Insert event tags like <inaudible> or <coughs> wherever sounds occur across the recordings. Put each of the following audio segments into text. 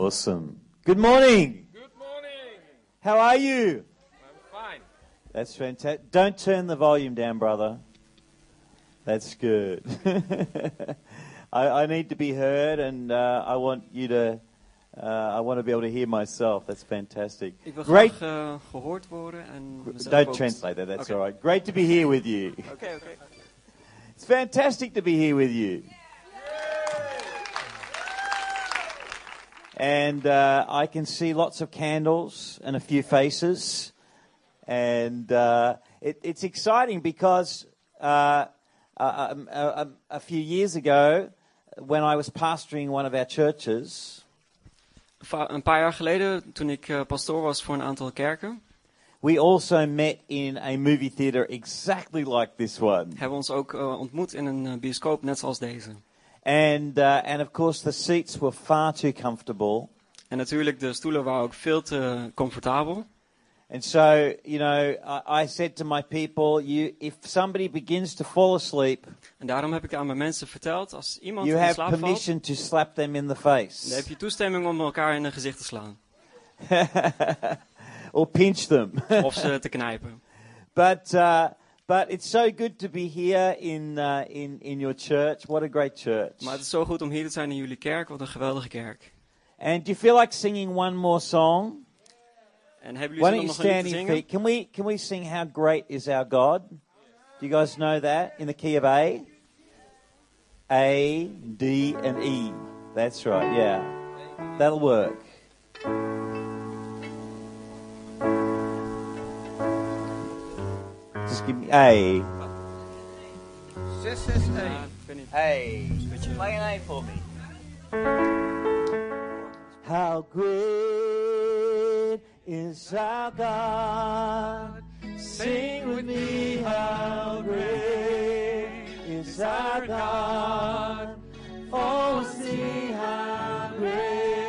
Awesome. Good morning. Good morning. How are you? I'm fine. That's fantastic. Don't turn the volume down, brother. That's good. <laughs> I, I need to be heard, and uh, I want you to. Uh, I want to be able to hear myself. That's fantastic. Ik wil Great. graag gehoord worden en Don't ook- translate that. That's Okay. all right. Great to be here with you. Oké, oké. It's fantastic to be here with you. And uh, I can see lots of candles and a few faces. And uh, it, it's exciting because uh, uh, um, uh, um, a few years ago, when I was pastoring one of our churches, Een paar jaar geleden, toen ik eh, pastoor was voor een aantal kerken, we also met in a movie theater exactly like this one. hebben ons ook eh, ontmoet in een bioscoop net zoals deze. And, uh, and of course, the seats were far too comfortable. En natuurlijk, de stoelen waren ook veel te comfortabel. And so, you know, I, I said to my people, you, if somebody begins to fall asleep, En daarom heb ik aan mijn mensen verteld, als iemand you in have slaap valt, permission to slap them in the dan face heb je toestemming om elkaar in de gezicht te slaan. <laughs> or pinch them. Of ze <laughs> te knijpen. but, uh, but it's so good to be here in, uh, in, in your church. What a great church. Maar het is zo goed om hier te zijn in jullie kerk. Wat een geweldige kerk. And do you feel like singing one more song? En hebben Why jullie don't zin you om nog een stand lied in te feet? Can we, can we sing How Great is Our God? Do you guys know that in the key of A? A, D, and E. That's right, yeah. That'll work. Just give me A. Zes, zes, Ja, één. ik weet niet. A. Beetje- Play an A for me. How great is our God? Sing with me, how great is our God? Oh, sing how great,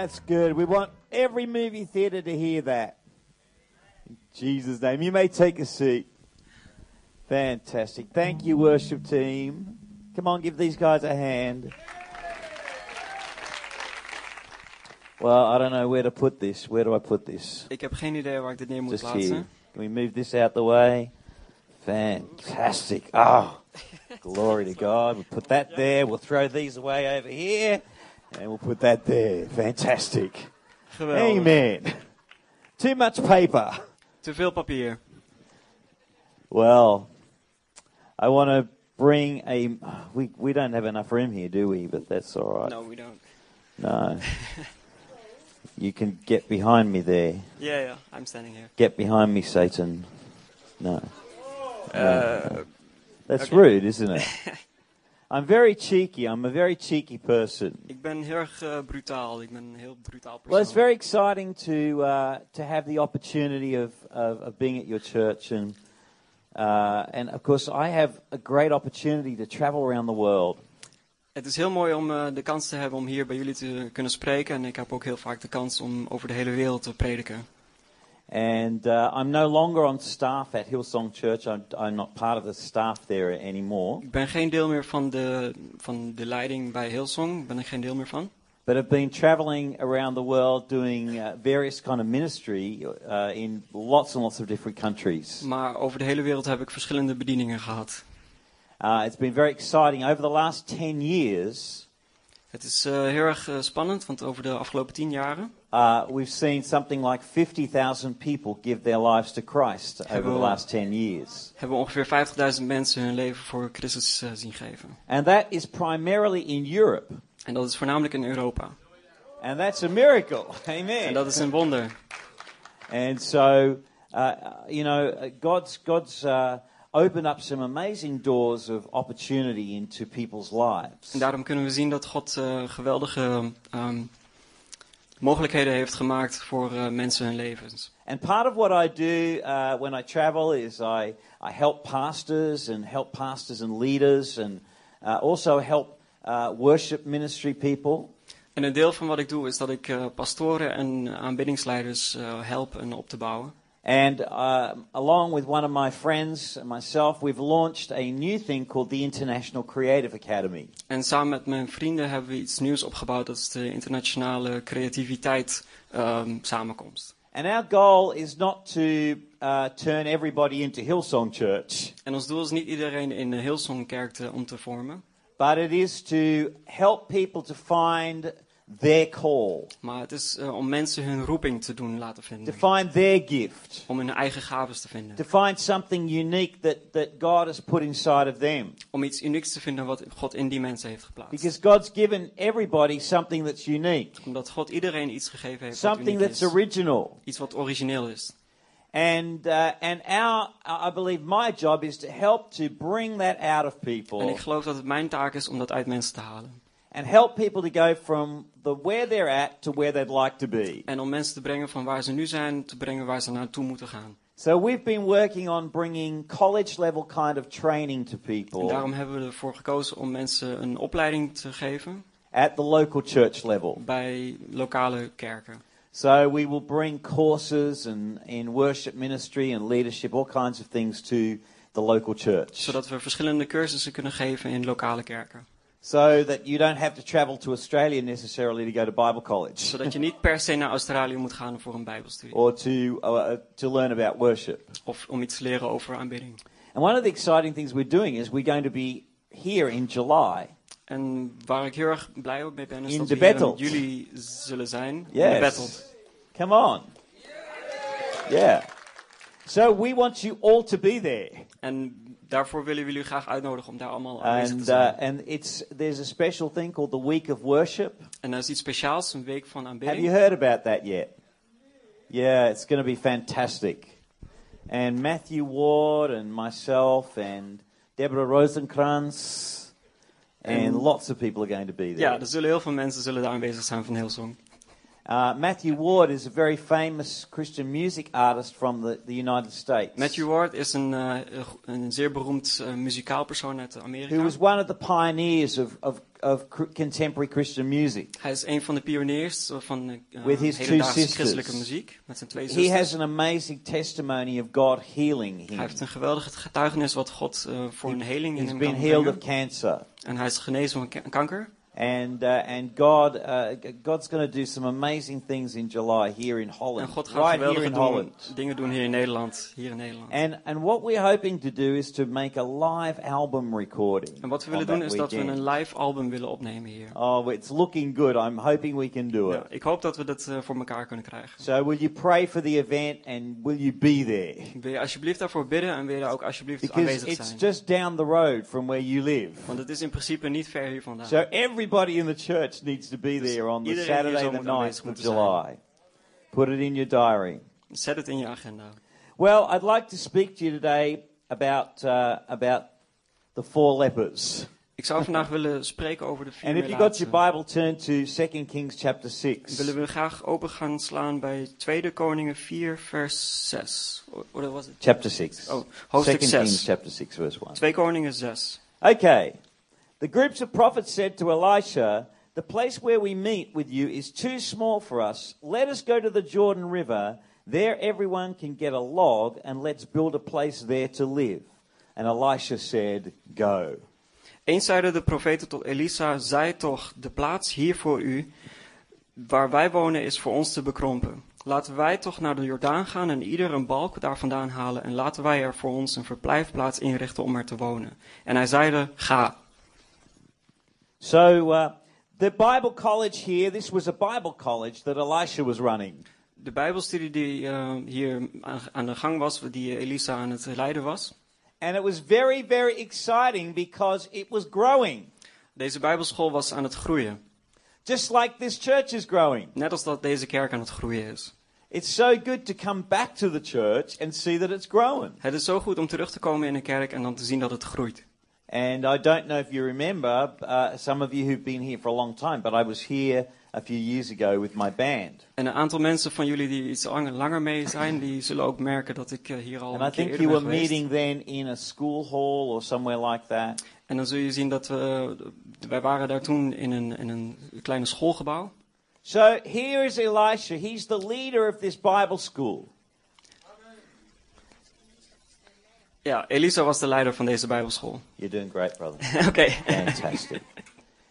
that's good. We want every movie theater to hear that. In Jesus' name. You may take a seat. Fantastic. Thank you, worship team. Come on, give these guys a hand. Well, I don't know where to put this. Where do I put this? Ik heb geen idee waar ik dit neer moet Just plaatsen. here. Can we move this out the way? Fantastic. Oh, <laughs> glory to God. We'll put that there. We'll throw these away over here. And we'll put that there. Fantastic. Geweldig. Amen. Too much paper. Te veel papier. Well, I want to bring a. We, we don't have enough room here, do we? But that's all right. No, we don't. No. <laughs> you can get behind me there. Yeah, yeah, I'm standing here. Get behind me, Satan. No. Uh, That's Okay. rude, isn't it? <laughs> I'm very cheeky. I'm a very cheeky person. ik ben heel erg eh, brutaal. Ik ben een heel brutaal persoon. Well, it's very exciting to uh, to have the opportunity of, of, of being at your church, and uh, and of course, I have a great opportunity to travel around the world. Het is heel mooi om eh, de kans te hebben om hier bij jullie te kunnen spreken. En ik heb ook heel vaak de kans om over de hele wereld te prediken. And uh, I'm no longer on staff at Hillsong Church. I'm, I'm not part of the staff there anymore. Ik ben geen deel meer van de, van de leiding bij Hillsong. Ik ben er geen deel meer van. But I've been traveling around the world doing uh, various kind of ministry uh, in lots and lots of different countries. Maar over de hele wereld heb ik verschillende bedieningen gehad. Uh, it's been very exciting. Over the last 10 years, Het is eh, heel erg eh, spannend, want over de afgelopen tien jaren uh, we've seen something like 50,000 people give their lives to Christ over the last 10 years. hebben we ongeveer 50.000 mensen hun leven voor Christus eh, zien geven. And that is primarily in Europe. En dat is voornamelijk in Europa. And that's a miracle. <laughs> Amen. En dat is een wonder. And so, uh, you know, uh, God's God's uh, opened up some amazing doors of opportunity into people's lives. En daarom kunnen we zien dat God eh, geweldige ehm, mogelijkheden heeft gemaakt voor eh, mensen hun levens. And part of what I do uh, when I travel is I, I help pastors and help pastors and leaders and uh, also help uh, worship ministry people. En een deel van wat ik doe is dat ik eh, pastoren en aanbiddingsleiders eh, help en op te bouwen. And uh, along with one of my friends and myself, we've launched a new thing called the International Creative Academy. En samen met mijn vrienden hebben we iets nieuws opgebouwd. Dat is de internationale creativiteit ehm, samenkomst. And our goal is not to uh, turn everybody into Hillsong Church, En ons doel is niet iedereen in de Hillsong kerk te, om te vormen. but it is to help people to find their call, Maar het is eh, om mensen hun roeping te doen laten to vinden. find their gift, Om hun eigen gaves te vinden. to find something unique that, that God has put inside of them. Om iets unieks te vinden wat God in die mensen heeft geplaatst. Because God's given everybody something that's unique, Omdat God iedereen iets gegeven heeft wat something uniek that's is. original. Iets wat origineel is. And, uh, and our, I believe my job is to help to bring that out of En people ik geloof dat het mijn taak is om dat uit mensen te halen. And help people to go from the where they're at to where they'd like to be. En om mensen te brengen van waar ze nu zijn, te brengen waar ze naartoe moeten gaan. So we've been working on bringing college level kind of training to En people daarom hebben we ervoor gekozen om mensen een opleiding te geven at the local church level. bij lokale kerken. So we will bring courses and in worship ministry and leadership, all kinds of things to the local church. Zodat we verschillende cursussen kunnen geven in lokale kerken. So that you don't have to travel to Australia necessarily to go to Bible college Zodat je niet per se naar Australië moet gaan voor een bijbelstudie. or to, uh, to learn about worship. Of om iets te leren over aanbidding. And one of the exciting things we're doing is we're going to be here in July. En waar ik heel erg blij op mee ben, is In dat we in juli zullen zijn. In de battle. Yes. Come on. Yeah. So we want you all to be there. En daarvoor willen we jullie graag uitnodigen om daar allemaal aanwezig te And, zijn. uh, and it's, there's a special thing called the Week of Worship. en dat is iets speciaals, een week van Have aanbidding. you heard about that yet? Yeah, it's going to be fantastic. And Matthew Ward and myself and Deborah Rosenkrantz and lots of people are going to be there. Ja, er zullen heel veel mensen zullen daar aanwezig zijn van Hillsong. Uh, Matthew Ward is a very famous Christian music artist from the, the United States. Matthew Ward is een, eh, een zeer beroemd eh, muzikaal persoon uit Amerika. who was one of the pioneers of, of, of contemporary Christian music. Hij is een van de pioniers van eh, With his hedendaagse christelijke muziek. Met zijn twee He zusters. has an amazing testimony of God healing Hij him. heeft een geweldige getuigenis wat God voor een heling in He's hem been kan healed brengen. of cancer. En hij is genezen van ka- kanker. And, uh, and God, uh, God's going to do some amazing things in July here in En Holland. God gaat Right here geweldige in doen- Holland. dingen doen hier in Nederland. Hier in Nederland. And, and what we're hoping to do is to make a live album recording. En wat we willen doen that is dat we een live album willen opnemen hier. Oh, it's looking good. I'm hoping we can do it. Ja, ik hoop dat we dat eh, voor elkaar kunnen krijgen. So will you pray for the event and will you be there? Wil je alsjeblieft daarvoor bidden en wil je daar ook alsjeblieft Because aanwezig it's zijn. just down the road from where you live. Want het is in principe niet ver hier vandaan. So everybody in the church needs to be there on the iedereen hier Saturday zo the moet 9th aanwezig of moeten zijn. July. Put it in your diary. Zet het in je agenda. Well, I'd like to speak to you today about uh, about the four lepers. Ik zou vandaag willen spreken over de vier And if you got your melaatsen. Bible, turn to 2 Kings chapter 6. Willen we graag open gaan slaan bij 2 Koningen 4 vers 6. O- Hoe was het? Chapter 6. Oh, 2 hoofdstuk Kings 6. chapter 6 verse 1. 2 Koningen 6. Okay. The groups of prophets said to Elisha, The place where we meet with you is too small for us. Let us go to the Jordan River. There everyone can get a log, and let's build a place there to live. And Elisha said, Go. Eens zeiden de profeten tot Elisa, zij toch, de plaats hier voor u, waar wij wonen, is voor ons te bekrompen. Laten wij toch naar de Jordaan gaan en ieder een balk daar vandaan halen en laten wij er voor ons een verblijfplaats inrichten om er te wonen. En hij zeide, ga. So, uh, the Bible college here, this was a Bible college that Elisha was running. De bijbelstudie die eh, hier aan de gang was, die Elisa aan het leiden was. And it was very, very exciting because it was growing. Deze bijbelschool was aan het groeien. Just like this church is growing. Net als dat deze kerk aan het groeien is. It's so good to come back to the church and see that it's growing. Het is zo goed om terug te komen in een kerk en dan te zien dat het groeit. And I don't know if you remember, uh, some of you who've been here for a long time, but I was here a few years ago with my band. En een aantal mensen van jullie die iets langer, mee zijn, die zullen ook merken dat ik eh, hier al And een I keer think you were geweest. meeting then in a school hall or somewhere like that. En dan zul je zien dat we, wij waren daar toen in een, in een kleine schoolgebouw. So here is Elisha. He's the leader of this Bible school. Ja, Elisa was de leider van deze bijbelschool. You're doing great, brother. <laughs> Oké. <laughs> Fantastic.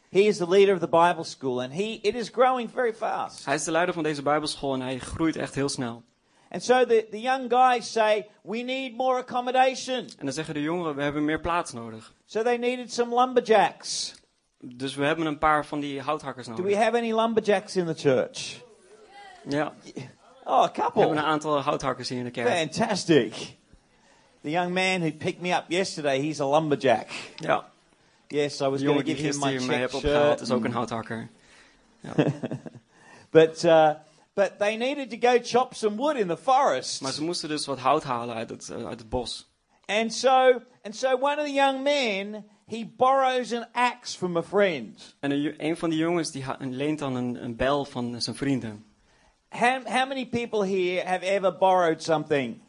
he is the leader of the Bible school, and he it is growing very fast. Hij is de leider van deze bijbelschool en hij groeit echt heel snel. And so the, the young guys say, We need more accommodation. En dan zeggen de jongeren, we hebben meer plaats nodig. So they needed some lumberjacks. Dus we hebben een paar van die houthakkers Do we nodig. have any lumberjacks in the church? Ja, Oh, a we hebben couple. een aantal houthakkers hier in de kerk. Fantastic. The young man who picked me up yesterday, he's a lumberjack. Ja, Yes, I was going to give him my check shirt. is ook een houthakker. But uh, but they needed to go chop some wood in the forest. Maar ze moesten dus wat hout halen uit het, eh, uit het bos. And so and so one of the young men he borrows an axe from a friend. En een, een van die jongens die leent dan een, een bijl van zijn vrienden. How, how many people here have ever borrowed something?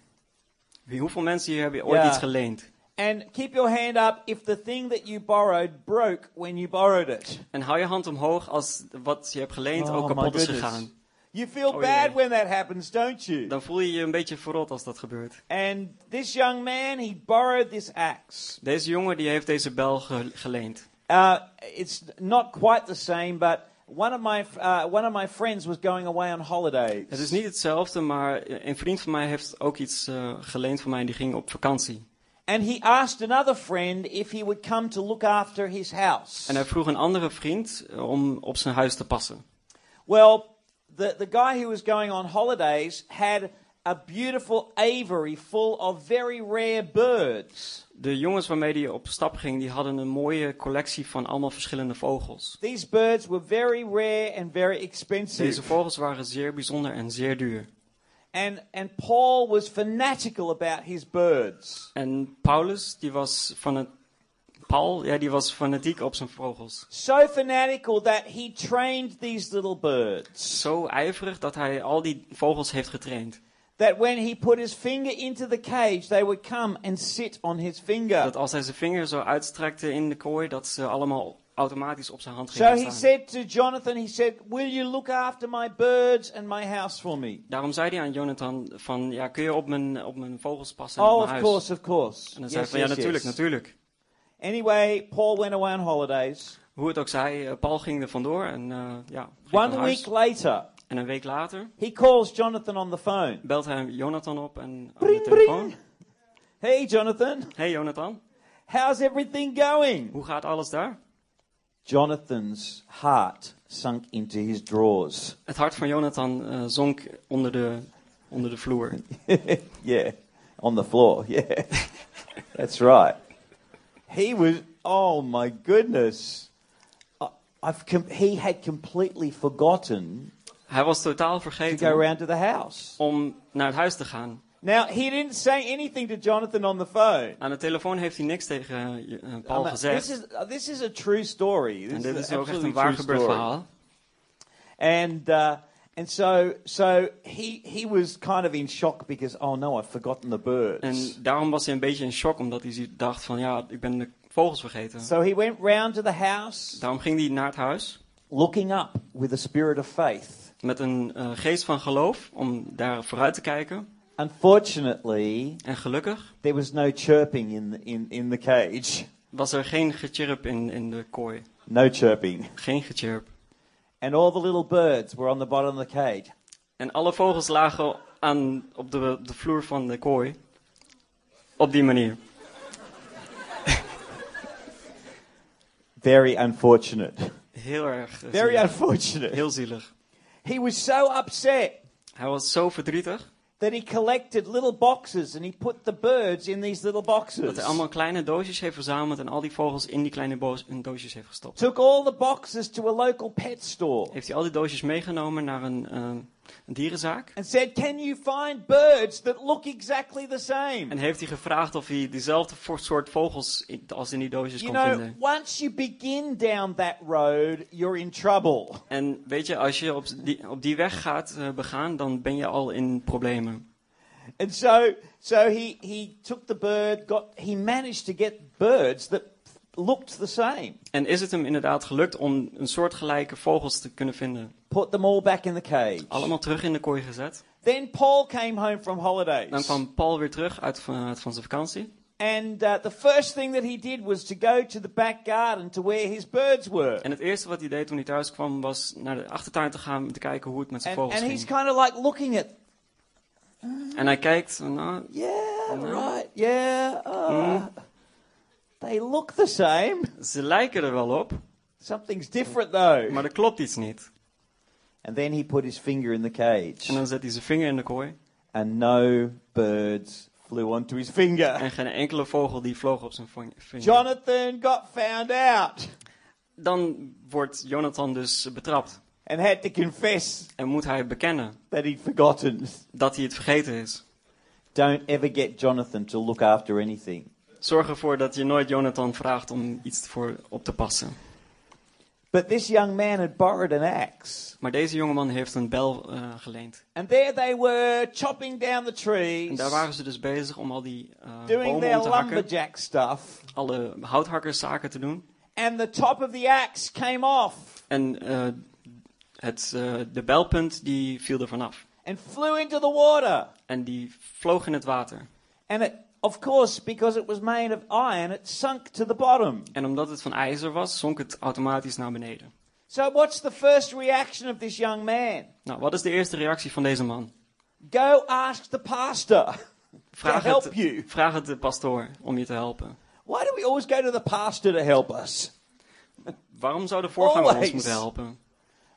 Wie- Hoeveel mensen hier hebben ooit Ja. iets geleend? And keep your hand up if the thing that you borrowed broke when you borrowed it. En hou je hand omhoog als wat je hebt geleend Oh, ook kapot is gegaan. You feel Oh, bad yeah. when that happens, don't you? Dan voel je je een beetje verrot als dat gebeurt. And this young man, he borrowed this axe. Deze jongen die heeft deze bijl ge- geleend. Uh, it's not quite the same, but one of my uh, one of my friends was going away on holidays. Het is niet hetzelfde, maar een vriend van mij heeft ook iets eh, geleend van mij. Die ging op vakantie. And he asked another friend if he would come to look after his house. En hij vroeg een andere vriend eh, om op zijn huis te passen. Well, the, the guy who was going on holidays had a beautiful aviary full of very rare birds. De jongens waarmee hij op stap ging, die hadden een mooie collectie van allemaal verschillende vogels. These birds were very rare and very expensive. Deze vogels waren zeer bijzonder en zeer duur. And, and Paul was fanatical about his birds. En Paulus, die was van het Paul, ja, die was fanatiek op zijn vogels. So fanatical that he trained these little birds. Zo ijverig dat hij al die vogels heeft getraind. That when he put his finger into the cage, they would come and sit on his finger. Dat als hij zijn vinger zo uitstrekte in de kooi, dat ze allemaal automatisch op zijn hand So gingen he staan. said to Jonathan, he said, Will you look after my birds and my house for me? Daarom zei hij aan Jonathan van, ja, kun je op mijn, op mijn vogels passen Oh, op of mijn huis? course, of course. En dan zei hij van, ja, natuurlijk, yes. natuurlijk. Anyway, Paul went away on holidays. Hoe het ook zij, eh, Paul ging er vandoor en eh, ja, One week later, En een week later he calls Jonathan on the phone. belt hij Jonathan op en op Bring, de telefoon. bring. Hey, Jonathan, Hey Jonathan, how's everything going? hoe gaat alles daar? Jonathan's heart sunk into his drawers. Het hart van Jonathan eh, zonk onder de, onder de vloer. <laughs> yeah, on the floor. Yeah, that's right. He was. Oh my goodness. I- I've com- he had completely forgotten Hij was totaal to go vergeten around to the house. om naar het huis te gaan. Now he didn't say anything to Jonathan on the phone. Aan de telefoon heeft hij niks tegen eh, eh, Paul gezegd. This is uh, this is a true story. This en dit is ook echt een waar true gebeurd story. verhaal. And uh, and so so he he was kind of in shock because oh no, I've forgotten the birds. En daarom was hij een beetje in shock, omdat hij dacht van ja, ik ben de vogels vergeten. so he went round to the house, Daarom ging hij naar het huis looking up with a spirit of faith. Met een eh, geest van geloof om daar vooruit te kijken. Unfortunately, En gelukkig there was no chirping in the, in in the cage. was er geen gechirp in, in de kooi. No chirping. Geen gechirp. And all the little birds were on the bottom of the cage. En alle vogels lagen aan, op de, de vloer van de kooi. Op die manier. Very unfortunate. Heel erg eh, Very zielig. unfortunate. Heel zielig. He was so upset Hij was zo verdrietig that he collected little boxes and he put the birds in these little boxes. dat hij allemaal kleine doosjes heeft verzameld en al die vogels in die kleine boos- in doosjes heeft gestopt. Took all the boxes to a local pet store Heeft hij al die doosjes meegenomen naar een, eh, een dierenzaak. and said, Can you find birds that look exactly the same? En heeft hij gevraagd of hij dezelfde soort vogels als in die doosjes You kon know, vinden. once you begin down that road, you're in trouble. En weet je, als je op die, op die weg gaat eh, begaan, dan ben je al in problemen. And so, so he, he took the bird, got, he managed to get birds that looked the same. En is het hem inderdaad gelukt om een soortgelijke vogels te kunnen vinden? Put them all back in the cage. Allemaal terug in de kooi gezet. Then Paul came home from holidays. Dan kwam Paul weer terug uit van, uit van zijn vakantie. And uh, the first thing that he did was to go to the back garden to where his birds were. En het eerste wat hij deed toen hij thuis kwam, was naar de achtertuin te gaan om te kijken hoe het met zijn And, vogels and he's ging. kind of like looking at, En hij kijkt, nou, yeah, No. right, yeah, uh, Mm. They look the same. ze lijken er wel op. Something's different though. Maar er klopt iets niet. And then he put his finger in the En cage, dan zet hij zijn vinger in de kooi. and no birds flew onto his finger. En geen enkele vogel die vloog op zijn ving- vinger. Jonathan got found out Dan wordt Jonathan dus betrapt. and had to confess En moet hij bekennen that he'd forgotten. dat hij het vergeten is. Don't ever get Jonathan to look after anything. Zorg ervoor dat je nooit Jonathan vraagt om iets voor op te passen. But this young man had borrowed an axe. Maar deze jongeman heeft een bel eh, geleend. And there they were, chopping down the En trees, daar waren ze dus bezig om al die eh, doing bomen their om te hakken. lumberjack stuff. Alle houthakkerszaken te doen. And the top of the axe came off En eh, het, eh, de belpunt die viel er vanaf. and flew into the water. En die vloog in het water. And it, of course, because it was made of iron, it sunk to the bottom. En omdat het van ijzer was, zonk het automatisch naar beneden. So, what's the first reaction of this young man? Nou, wat is de eerste reactie van deze man? Go ask the pastor <laughs> Vraag to help het, you. vraag het de pastoor om je te helpen. Why do we always go to the pastor to help us? Waarom zou de voorganger ons moeten helpen?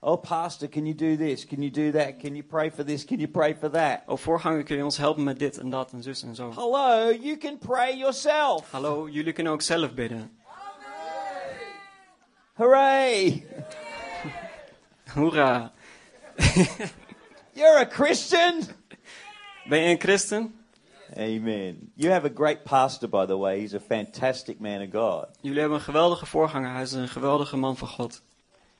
Oh, pastor, can you do this? Can you do that? Can you pray for this? Can you pray for that? Oh, voorganger, kun je ons helpen met dit en dat en zus en zo? Hello, you can pray yourself. Hallo, jullie kunnen ook zelf bidden. Hooray! <laughs> Hoera! <laughs> You're a Christian? Ben je een christen? Amen. You have a great pastor, by the way. He's a fantastic man of God. Jullie hebben een geweldige voorganger. Hij is een geweldige man van God.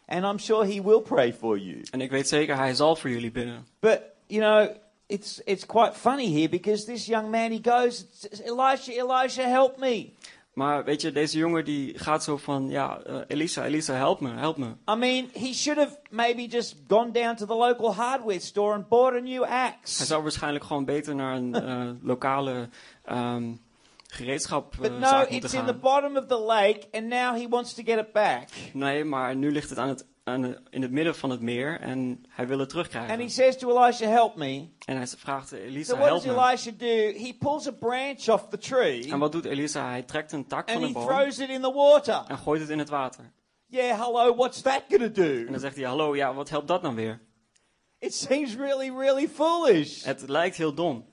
And I'm sure he will pray for you. En ik weet zeker, hij zal voor jullie bidden. But, you know, it's, it's quite funny here because this young man, he goes, Elisha, Elisha, help me. Maar weet je, deze jongen die gaat zo van, ja, eh, Elisa, Elisa, help me, help me. I mean, he should have maybe just gone down to the local hardware store and bought a new Hij axe. zou waarschijnlijk gewoon beter naar een eh, <laughs> lokale ehm gereedschapzaak But no, moeten it's in the bottom of the lake and now he wants to get it back. Nee, maar nu ligt het, aan het aan de- in het midden van het meer en hij wil het And terugkrijgen. he says to Elisha, help me. En hij vraagt So Elisa, what help does me. Elisha do? He pulls a branch off the tree En wat doet Elisa? Hij trekt een tak van and een he boom throws it in the water. en gooit het in het water. Yeah, hello, what's that going to En do? dan zegt hij, hallo, ja, wat helpt dat nou weer? It seems really, really foolish. Het lijkt heel dom,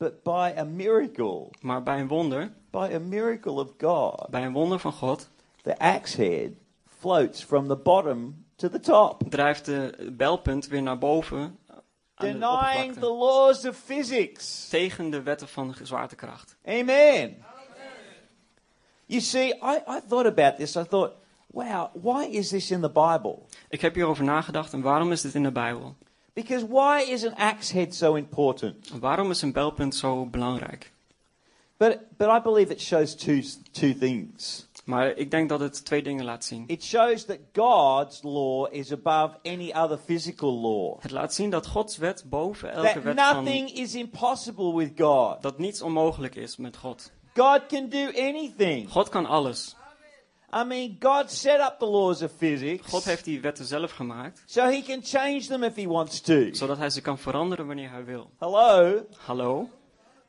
But by a miracle, maar bij een wonder, by a miracle of God, bij een wonder van God, the axe head floats from the bottom to the top, drijft de belpunt weer naar boven de denying the laws of physics. Tegen de wetten van zwaartekracht. Amen. You see, I, I thought about this. I thought, wow, why is this in the Bible? Ik heb hierover nagedacht en waarom is dit in de Bijbel? Because why is an axe head so important? Waarom is een belpunt zo belangrijk? But, but I believe it shows two, two things. Maar ik denk dat het twee dingen laat zien. It shows that God's law is above any other physical law. Het laat zien dat Gods wet boven elke That wet van... nothing is impossible with God. Dat niets onmogelijk is met God. God can do anything. God kan alles. I mean, God set up the laws of physics God heeft die wetten zelf gemaakt, so he can change them if he wants to. zodat hij ze kan veranderen wanneer hij wil. Hello? Hallo?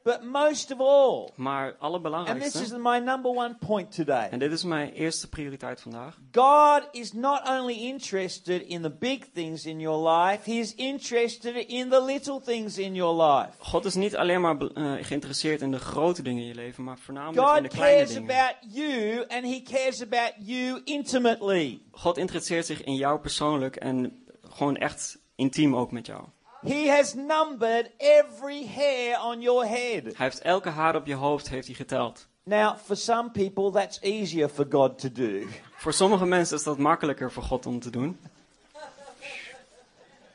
But most of all, Maar and this is allerbelangrijkste, my number one point today. en dit is mijn eerste prioriteit vandaag. God is not only interested in the big things in your life, He is interested in the little things in your life. God is niet alleen maar eh, geïnteresseerd in de grote dingen in je leven, maar voornamelijk in de God kleine cares dingen. about you and He cares about you intimately. God interesseert zich in jou persoonlijk en gewoon echt intiem ook met jou. He has numbered every hair on your head. Hij heeft elke haar op je hoofd heeft hij geteld. Now, for some people, that's easier for God to do. Voor sommige mensen is dat makkelijker voor God om te doen.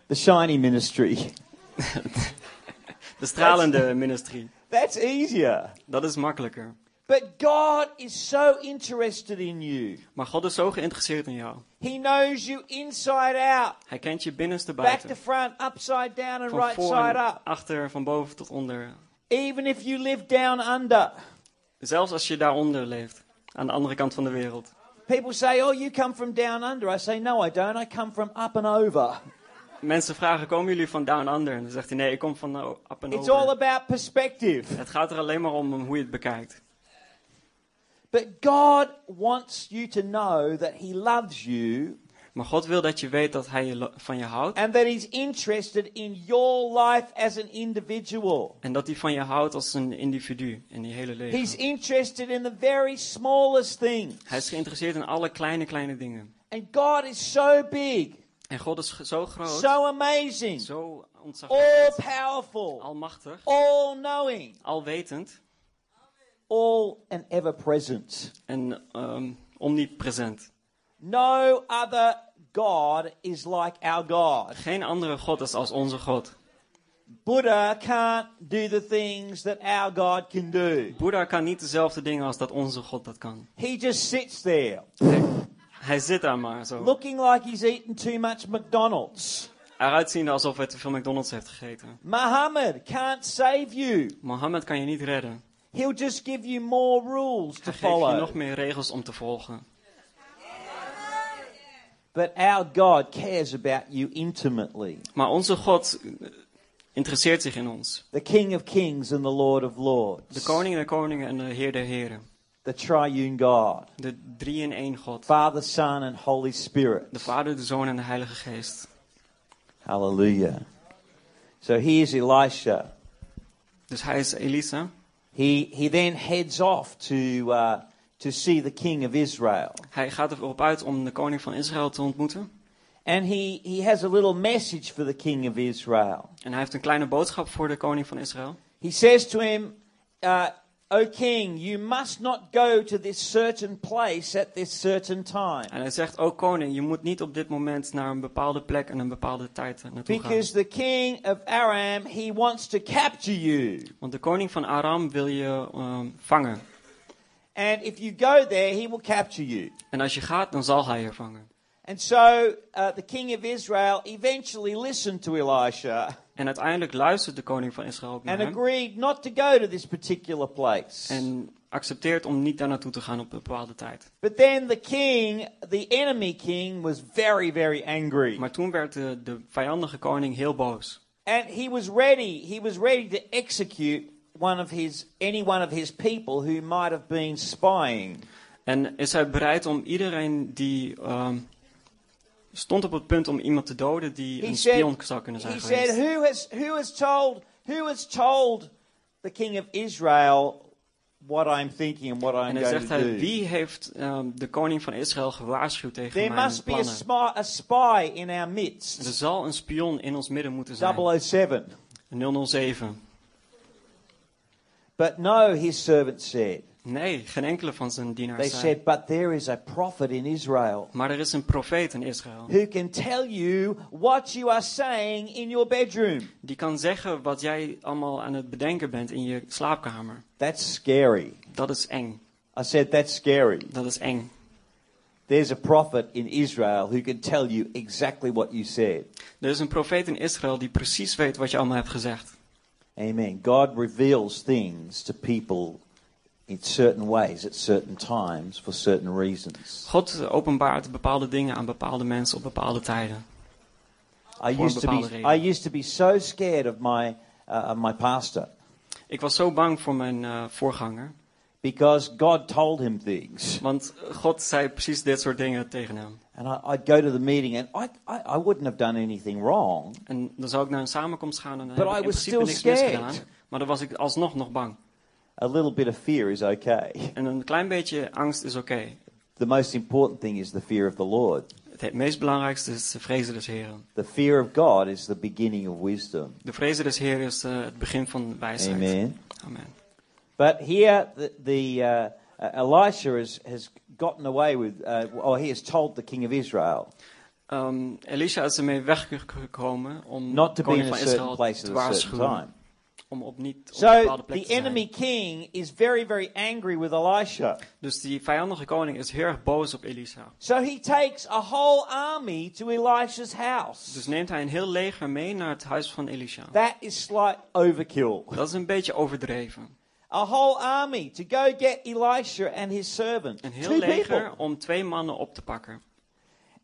The shiny ministry. <laughs> De stralende ministerie, That's easier. dat is makkelijker. But God is so interested in you. Maar God is zo geïnteresseerd in jou. He knows you inside out, Hij kent je binnenste back to buiten. front, upside down, and Van right voor side up. achter, van boven tot onder. Even if you live down under. Zelfs als je daaronder leeft, aan de andere kant van de wereld. People say, Oh, you come from down under. I say, No, I don't. I come from up and over. Mensen vragen, komen jullie van down under? En dan zegt hij, nee, ik kom van uh, up and It's all over. about perspective. Het gaat er alleen maar om hoe je het bekijkt. But God wants you to know that He loves you Maar God wil dat je weet dat Hij je van je houdt. and that He's interested in your life as an individual. En dat hij van je houdt als een individu in die hele He's leven. interested in the very smallest things. Hij is geïnteresseerd in alle kleine, kleine dingen. And God is so big, En God is zo groot, so amazing, zo all ontzagwekkend, powerful, almachtig, all knowing, alwetend all and ever present. en ehm, omnipresent. No other God is like our God. Geen andere God is als onze God. Buddha can't do the things that our God can do. Boeddha kan niet dezelfde dingen als dat onze God dat kan. He just sits there Hij zit daar maar zo. looking like he's eaten too much McDonald's. Eruit ziende alsof hij te veel McDonald's heeft gegeten. Muhammad can't save you. Mohammed kan je niet redden. He'll just give you more rules to Hij geeft je follow. nog meer regels om te volgen. But our God cares about you intimately. Maar onze God eh, interesseert zich in ons. The King of Kings and the Lord of Lords. De koning der koningen en de heer der heren. The triune God. De drie in één God. Father, Son, and Holy Spirit. De Vader, de Zoon en de Heilige Geest. Hallelujah. So here's Elisha. Dus hij is Elisa. He, he then heads off to, uh, to see the king of Israel. Hij gaat erop uit om de koning van Israël te ontmoeten. And he, he has a little message for the king of Israel. En hij heeft een kleine boodschap voor de koning van Israël. He says to him, uh, O king, you must not go to this certain place at this certain time. En hij zegt, o koning, je moet niet op dit moment naar een bepaalde plek en een bepaalde tijd naartoe gaan. Because the king of Aram, he wants to capture you. Want de koning van Aram wil je ehm, vangen. And if you go there, he will capture you. En als je gaat, dan zal hij je vangen. And so uh, the king of Israel eventually listened to Elisha <laughs> En uiteindelijk luistert de koning van Israël ook naar and hem. agreed not to go to this particular place. En accepteert om niet daar naartoe te gaan op een bepaalde tijd. But then the king, the enemy king, was very, very angry. Maar toen werd de, de vijandige koning heel boos. And he was ready, he was ready to execute one of his, any one of his people who might have been spying. En is hij bereid om iedereen die ehm, stond op het punt om iemand te doden die He een said, spion zou kunnen zijn he geweest. said who, has, who, has told, who has told the king of Israel what I'm thinking and what I'm En hij going zegt hij, do? wie heeft ehm, de koning van Israël gewaarschuwd tegen There mijn must be a, plannen? a spy in our Er midst. zal een spion in ons midden moeten zijn. 007. 007. But no, his servant said. Nee, geen enkele van zijn They dienaars zei. said, but there is a prophet in Israel Maar er is een profeet in Israël. who can tell you what you are saying in your bedroom. Die kan zeggen wat jij allemaal aan het bedenken bent in je slaapkamer. That's scary. Dat is eng. I said, that's scary. Dat is eng. There's a prophet in Israel who can tell you exactly what you said. Er is een profeet in Israël die precies weet wat je allemaal hebt gezegd. Amen. God reveals things to people in certain ways at certain times for certain reasons. God openbaart bepaalde dingen aan bepaalde mensen op bepaalde tijden. I used to be. I used to be so scared of my uh, my pastor Ik was zo bang voor mijn eh, voorganger. because God told him things, Want God zei precies dit soort dingen tegen hem. and I, I'd go to the meeting and I, I I wouldn't have done anything wrong, En dan zou ik naar een samenkomst gaan en dan But heb ik I in was principe niks still misgedaan. scared. Maar dan was ik alsnog nog bang. A little bit of fear is okay. En een klein beetje angst is oké. The most important thing is the fear of the Lord. Het meest belangrijkste is de vrezen des Heren. The fear of God is the beginning of wisdom. De vrezen des Heren is eh, het begin van wijsheid. Amen. Amen. But here, the, the uh, uh, Elisha has, has gotten away with, uh, or he has told the king of Israel Ehm, Elisha is ermee weggekomen om not de to be in van certain Israël place te at a certain waarschuwen time. Om op niet op So bepaalde plek the te zijn. enemy king is very, very angry with Elisha. Dus die vijandige koning is heel erg boos op Elisa. So he takes a whole army to Elisha's house. Dus neemt hij een heel leger mee naar het huis van Elisha. That is slight overkill. Dat is een beetje overdreven. A whole army to go get Elisha and his servant. Een Two heel leger people. om twee mannen op te pakken.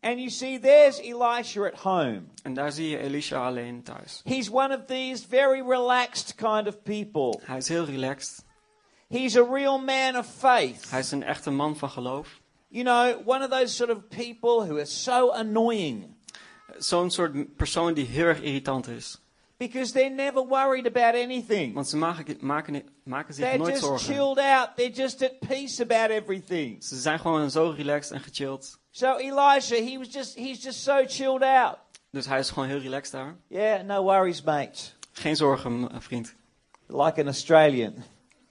And you see, there's Elisha at home. En daar zie je Elisha alleen thuis. He's one of these very relaxed kind of people. Hij is heel relaxed. He's a real man of faith. Hij is een echte man van geloof. You know, one of those sort of people who are so annoying Zo'n soort persoon die heel erg irritant is. because they're never worried about anything. Want ze maken, maken, maken zich They're nooit just zorgen. chilled out. They're just at peace about everything. Ze zijn gewoon zo relaxed en gechilled. So Elisha, he was just he's just so chilled out. Dus hij is gewoon heel relaxed daar. Yeah, no worries, mate. Geen zorgen, vriend. Like an Australian.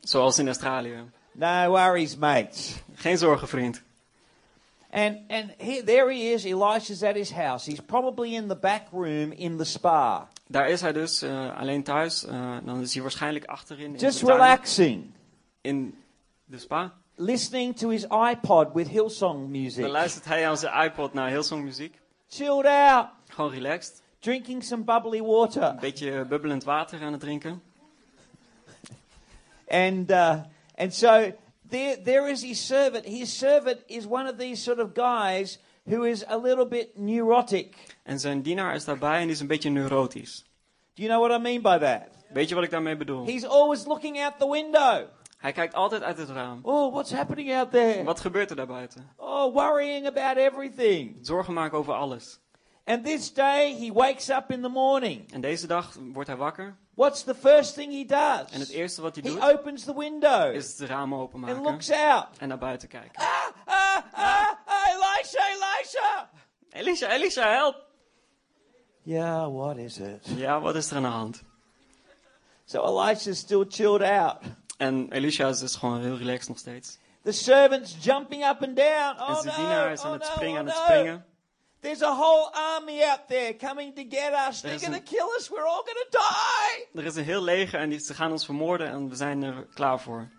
Zoals in Australië. No worries, mate. Geen zorgen, vriend. And and here, there he is. Elisha's at his house. He's probably in the back room in the spa, Daar is hij dus eh, alleen thuis. Eh, dan is hij waarschijnlijk achterin in just relaxing, in de spa. Listening to his iPod with Hillsong music. Dan luistert hij aan zijn iPod naar Hillsong muziek. Chilled out, Gewoon relaxed. drinking some bubbly water. Een beetje bubbelend water aan het drinken. And uh, and so there there is his servant. His servant is one of these sort of guys who is a little bit neurotic. En zijn dienaar is daarbij en is een beetje neurotisch. Do you know what I mean by that? Weet je wat ik daarmee bedoel? He's always looking out the window. Hij kijkt altijd uit het raam. Oh, what's happening out there? Wat gebeurt er daarbuiten? Oh, worrying about everything. Zorgen maken over alles. And this day he wakes up in the morning. En deze dag wordt hij wakker. What's the first thing he does? En het eerste wat hij He doet, opens the window is het raam and openmaken. looks out. En naar buiten kijken. Ah, ah, ah, ah, Elisha, Elisha. Elisha, Elisha, help! Yeah, what is it? Ja, wat is er aan de hand? So Elisha's still chilled out. En Elisha is dus gewoon heel relaxed nog steeds. The servant's jumping up and down. En Oh zijn no, dienaar is oh aan het no, springen, aan oh het springen. There's a whole army out there coming to get us. They're going an- to kill us. We're all going to die. Er is een heel leger en die, ze gaan ons vermoorden en we zijn er klaar voor. <laughs>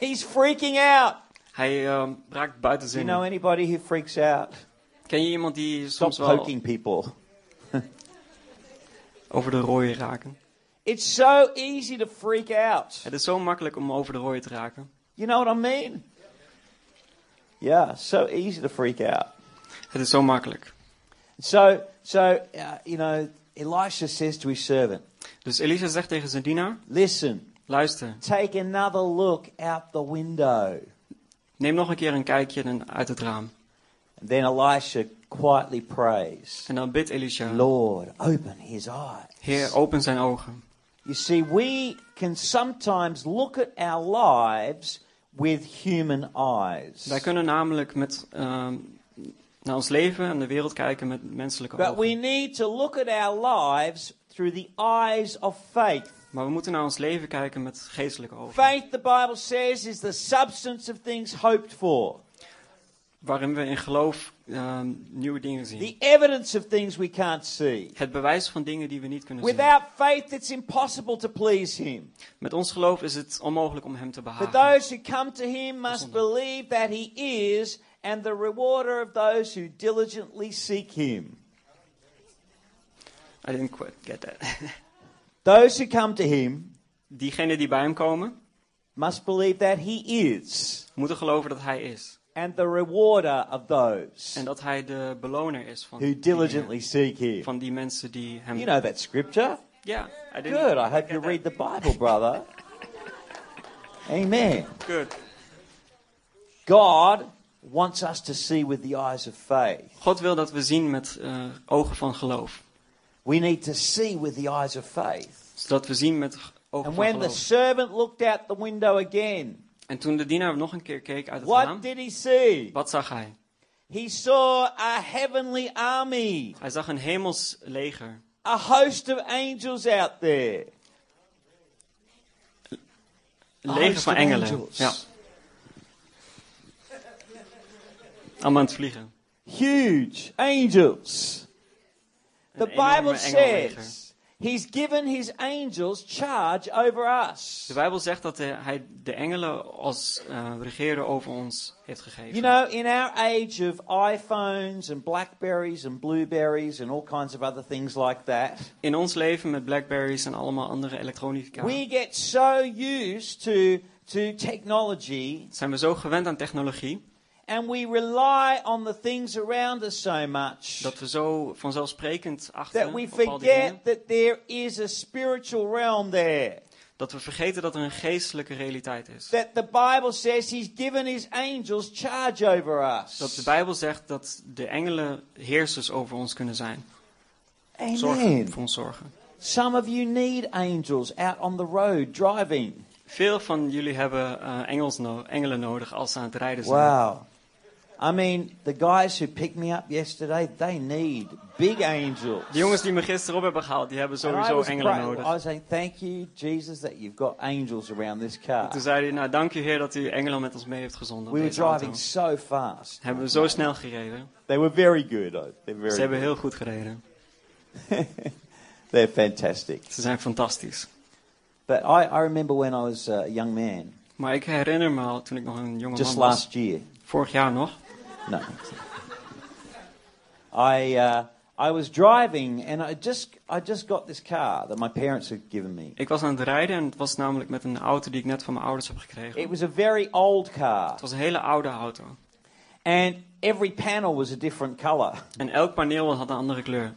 He's freaking out. Hij ehm, raakt buiten Do you know zin. anybody who freaks out? Ken je iemand die Stop soms wel poking people. <laughs> over de rooien raken? It's so easy to freak out. Het is zo makkelijk om over de rooien te raken. You know what I mean? Yeah, so easy to freak out. Het is zo makkelijk. So, so uh, you know, Elisha says to his servant, Dus Elisha zegt tegen zijn dienaar, "Listen, luister, take another look out the window." neem nog een keer een kijkje uit het raam. And then Elisha quietly prays, En dan bidt Elisha, "Lord, open his eyes." Heer, open zijn ogen. You see, we can sometimes look at our lives with human eyes. Wij kunnen namelijk met, ehm, naar ons leven en de wereld kijken met menselijke But we ogen. need to look at our lives through the eyes of faith. Maar we moeten naar ons leven kijken met geestelijke ogen. Faith, the Bible says, is the substance of things hoped for, Waarin we in geloof ehm, nieuwe dingen zien. the evidence of things we can't see. Het bewijs van dingen die we niet kunnen zien. Without faith, it's impossible to please Him. Met ons geloof is het onmogelijk om hem te behagen. those who come to Him must believe that He is, and the rewarder of those who diligently seek Him. I didn't quite get that. <laughs> Those who come to Him Diegenen die bij hem komen, must believe that He is, moeten geloven dat hij is. And the rewarder of those En dat hij de beloner is van, who die, diligently seek Him. van die mensen die hem... You know that scripture? Ja, I didn't Good. I hope you read the Bible, brother. Amen. Good. God wants us to see with the eyes of faith. God wil dat we zien met eh, ogen van geloof. We need to see with the eyes of faith. Zodat we zien met ogen And van when the geloof. servant looked out the window again, En toen de dienaar nog een keer keek uit het what raam, did he see? wat zag hij? He saw a heavenly army, Hij zag een hemels leger. a host of angels out there. Leger van engelen. angels. Ja. Allemaal aan het vliegen. Huge angels. The Bible says he's given his angels charge over us. De Bijbel zegt dat hij de engelen als eh regeerder over ons heeft gegeven. You know, in our age of iPhones and Blackberries and Blueberries and all kinds of other things like that, In ons leven met Blackberries en allemaal andere elektronica we get so used to, to technology, zijn we zo gewend aan technologie. And we rely on the things around us so much Dat we zo vanzelfsprekend achten that we forget that there is a spiritual realm there. dat we vergeten dat er een geestelijke realiteit is. That the Bible says He's given His angels charge over us. Dat de Bijbel zegt dat de engelen heersers over ons kunnen zijn. Zorgen, voor ons zorgen. Some of you need angels out on the road driving. Veel van jullie hebben eh, engels no- engelen nodig als ze aan het rijden zijn. Wow. I mean, the guys who picked me up yesterday, they need big angels. De jongens die me gisteren op hebben gehaald, die hebben sowieso engelen nodig. I was saying, thank you, Jesus, that you've got angels around this car. Toen zei hij, nou dank u Heer dat u engelen met ons mee heeft gezonden. We were deze auto. driving so fast. Hebben we zo snel gereden. They were very good. though. They're very Ze hebben heel goed gereden. <laughs> They're fantastic. Ze zijn fantastisch. But I, I remember when I was uh, a young man, Maar ik herinner me al, toen ik nog een jonge just man was, last year. vorig jaar nog, No. I uh, I was driving and I just I just got this car that my parents had given me. ik was aan het rijden en het was namelijk met een auto die ik net van mijn ouders heb gekregen. It was a very old car, Het was een hele oude auto. and every panel was a different color. En elk paneel had een andere kleur.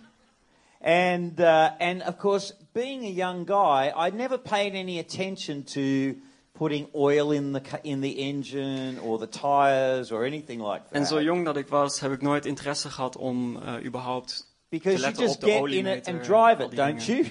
And uh, and of course, being a young guy, I never paid any attention to putting oil in the in the engine or the tires or anything like En zo that. jong dat ik was, heb ik nooit interesse gehad om eh, überhaupt... Because you letten just op de get in it and en drive it, don't you?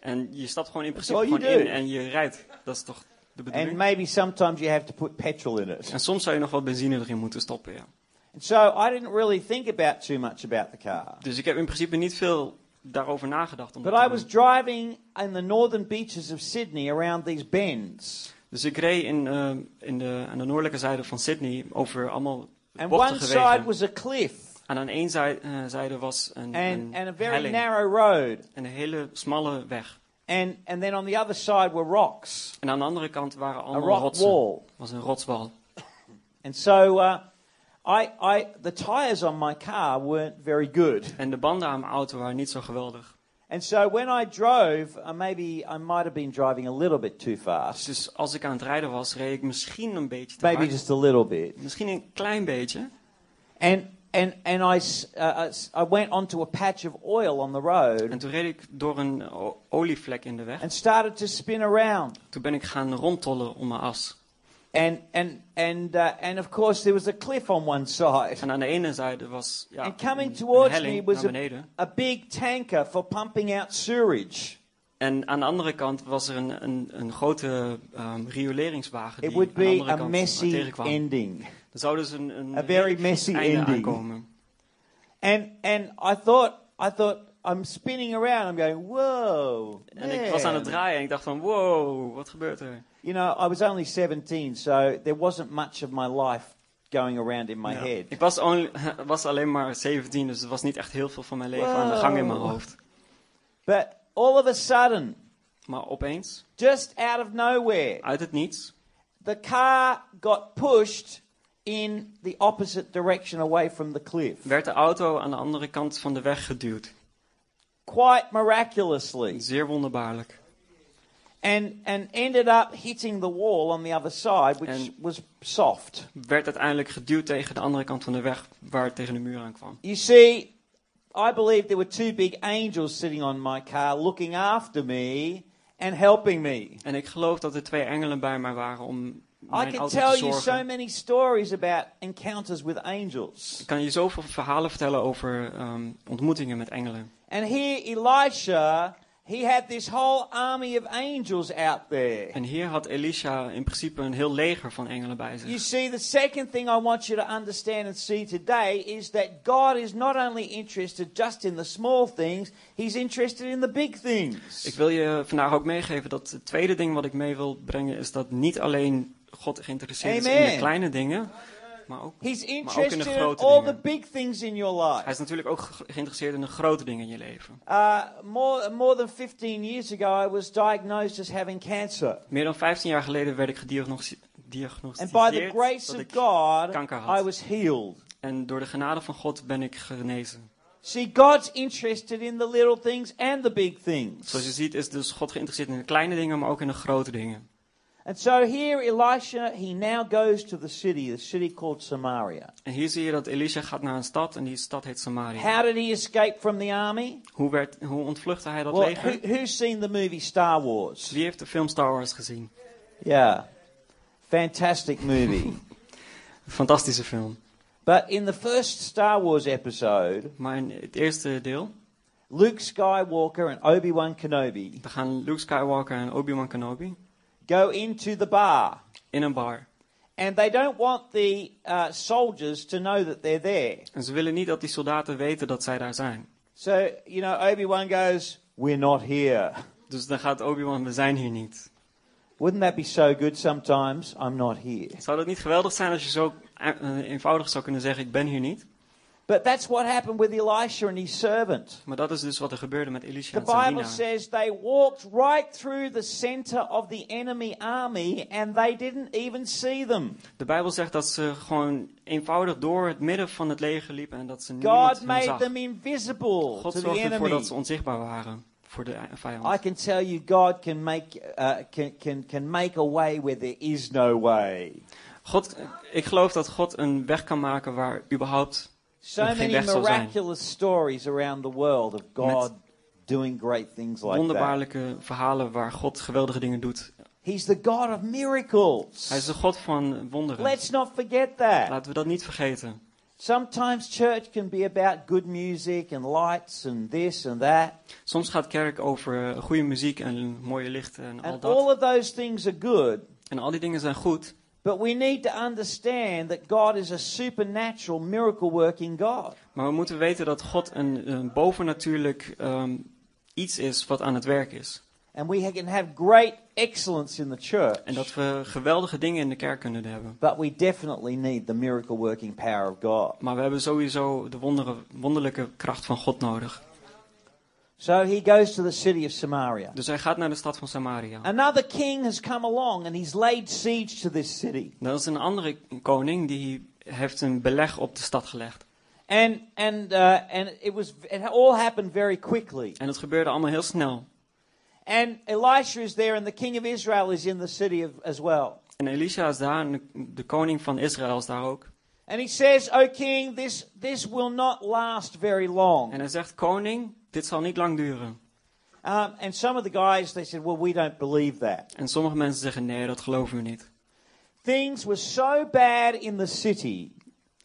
En je stapt gewoon in principe you gewoon in en je rijdt. Dat is toch de And bedoeling? maybe sometimes you have to put petrol in it. En soms zou je nog wat benzine erin moeten stoppen, ja. And so I didn't really think about too much about the car. Dus ik heb in principe niet veel daarover nagedacht. Om But te I was driving in the northern beaches of Sydney around these bends. Dus ik reed in, eh, in de, aan de noordelijke zijde van Sydney over allemaal And one side wegen. was a cliff En aan één zij- eh, zijde was een, and, een and a very helling. narrow road. En een hele smalle weg. And, and then on the other side were rocks, En aan de andere kant waren allemaal rock rotsen. wall. was een rotswal. <laughs> And so uh, I, I, the tires on my car weren't very good. En de banden aan mijn auto waren niet zo geweldig. And so when I drove, uh, maybe I might have been driving a little bit too fast. Dus als ik aan het rijden was, reed ik misschien een beetje te Maybe hard. just a little bit. Misschien een klein beetje. And, and, and I, s- uh, I went onto a patch of oil on the road En toen reed ik door een olievlek in de weg. and started to spin around. Toen ben ik gaan rondtollen om mijn as. And, and, and, uh, and of course, there was a cliff on one side. En aan de ene zijde was ja, and coming een, towards een me was a, big tanker for pumping out sewage. En aan de andere kant was er een, een, een grote ehm, rioleringswagen die It would aan de be a messy tegenkwam. ending. Er zou dus een, een A very messy einde ending. aankomen. And, and I thought, I thought, I'm spinning around. I'm going, whoa. En ik was aan het man." draaien en ik dacht van, wow, wat gebeurt er? You know, I was only 17, so there wasn't much of my life going around in my Ja. head. Ik was, only- <laughs> was alleen maar 17, dus er was niet echt heel veel van mijn leven aan de gang in mijn hoofd. But all of a sudden, Maar opeens, just out of nowhere, uit het niets, the car got pushed in the opposite direction away from the cliff. werd de auto aan de andere kant van de weg geduwd. Quite miraculously. Zeer wonderbaarlijk. And, and ended up hitting the wall on the other side, which En- was soft. Werd uiteindelijk geduwd tegen de andere kant van de weg, waar het tegen de muur aan kwam. You see, I believe there were two big angels sitting on my car looking after me and helping me. En ik geloof dat er twee engelen bij mij waren om I can tell te you so many stories about encounters with angels. Ik kan je zoveel verhalen vertellen over ehm, ontmoetingen met engelen. And here, Elisha, he had this whole army of angels out there. En hier had Elisha in principe een heel leger van engelen bij You zich. see, the second thing I want you to understand and see today is that God is not only interested just in the small things, He's interested in the big things. Ik wil je vandaag ook meegeven dat het tweede ding wat ik mee wil brengen is dat niet alleen God geïnteresseerd is in de kleine dingen, maar ook He's ook in de interested in grote all dingen. the big things in your hij life. is natuurlijk ook ge- geïnteresseerd in de grote dingen in je leven. Uh, more, more than 15 years ago, I was diagnosed as having cancer. Meer dan 15 jaar geleden werd ik gediagnosti- And by the gediagnosticeerd grace dat of ik God, kanker had. I was healed. en door de genade van God ben ik genezen. See, God's interested in the little things and the big things. Zoals je ziet is dus God geïnteresseerd in de kleine dingen, maar ook in de grote dingen. And so here Elisha, he now goes to the city, the city called Samaria. En hier zie je dat Elisha gaat naar een stad en die stad heet Samaria. How did he escape from the army? Hoe, werd, hoe ontvluchtte hij dat Well, leger? who, who's seen the movie Star Wars? Wie heeft de film Star Wars gezien? Yeah. Fantastic movie. <laughs> Fantastische film. but in the first Star Wars episode, Maar in het eerste deel, Luke Skywalker and Obi-Wan Kenobi dan gaan Luke Skywalker en Obi-Wan Kenobi go into the bar. in een bar. And they don't want the uh, soldiers to know that they're there. En ze willen niet dat die soldaten weten dat zij daar zijn. So, you know, Obi-Wan goes, We're not here. Dus dan gaat Obi-Wan, we zijn hier niet. Wouldn't that be so good sometimes? I'm not here. Zou dat niet geweldig zijn als je zo eh, eenvoudig zou kunnen zeggen, ik ben hier niet? But that's what happened with Elisha and his servant. Maar dat is dus wat er gebeurde met Elisha The en zijn Bible says they walked right through the center of the enemy army and they didn't even see them. De Bijbel zegt dat ze gewoon eenvoudig door het midden van het leger liepen en dat ze niemand God made zag. them invisible God to the zorgde ervoor enemy. dat ze onzichtbaar waren voor de vijand. I can tell you, God can make uh, can, can can make a way where there is no way. God, ik geloof dat God een weg kan maken waar überhaupt So many miraculous stories around the world of God doing great things like that. wonderbaarlijke verhalen waar God geweldige dingen doet. He's the God of miracles. Hij is de God van wonderen. Let's not forget that. Laten we dat niet vergeten. Sometimes church can be about good music and lights and this and that. Soms gaat kerk over goede muziek en mooie lichten en al And all dat. of those things are good. En al die dingen zijn goed. But we need to understand that God is a supernatural, miracle working God. Maar we moeten weten dat God een, een bovennatuurlijk ehm, iets is wat aan het werk is. And we can have great excellence in the church. En dat we geweldige dingen in de kerk kunnen hebben. But we definitely need the miracle working power of God. Maar we hebben sowieso de wondere, wonderlijke kracht van God nodig. So he goes to the city of Samaria. Dus hij gaat naar de stad van Samaria. Another king has come along and he's laid siege to this city. Dat is een andere koning die heeft een beleg op de stad gelegd. And and uh, and it was it all happened very quickly. En het gebeurde allemaal heel snel. And Elisha is there and the king of Israel is in the city of, as well. En Elisha is daar en de, koning van Israël is daar ook. And he says, "O king, this this will not last very long." En hij zegt, koning, dit zal niet lang duren. Um, and some of the guys they said, "Well, we don't believe that." En sommige mensen zeggen, nee, dat geloven we niet. Things were so bad in the city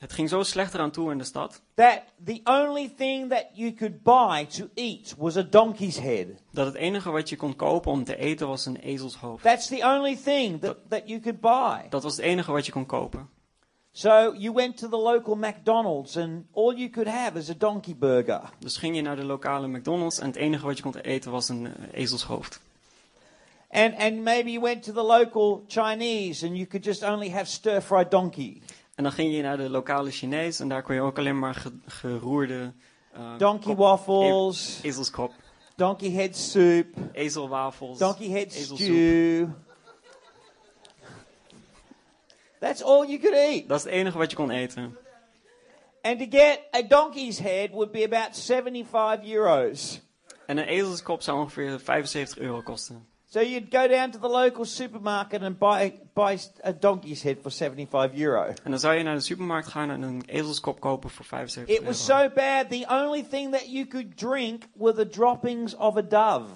Het ging zo slecht eraan toe in de stad, that the only thing that you could buy to eat was a donkey's head. dat het enige wat je kon kopen om te eten was een ezelshoofd. That's the only thing that, that you could buy. Dat was het enige wat je kon kopen. So you went to the local McDonald's and all you could have is a donkey burger. Dus ging je naar de lokale McDonald's en het enige wat je kon eten was een eh, ezelshoofd. And, and maybe you went to the local Chinese and you could just only have stir fried donkey. En dan ging je naar de lokale Chinees en daar kon je ook alleen maar ge- geroerde eh, Donkey kop- waffles, e- ezelskop, donkey head soup, ezelwafels, donkey head stew. That's all you could eat. Dat is het enige wat je kon eten. And to get a donkey's head would be about 75 euros. En een ezelskop zou ongeveer 75 euro kosten. So you'd go down to the local supermarket and buy, buy a donkey's head for 75 euro. En dan zou je naar de supermarkt gaan en een ezelskop kopen voor 75 It was euro. so bad, the only thing that you could drink were the droppings of a dove.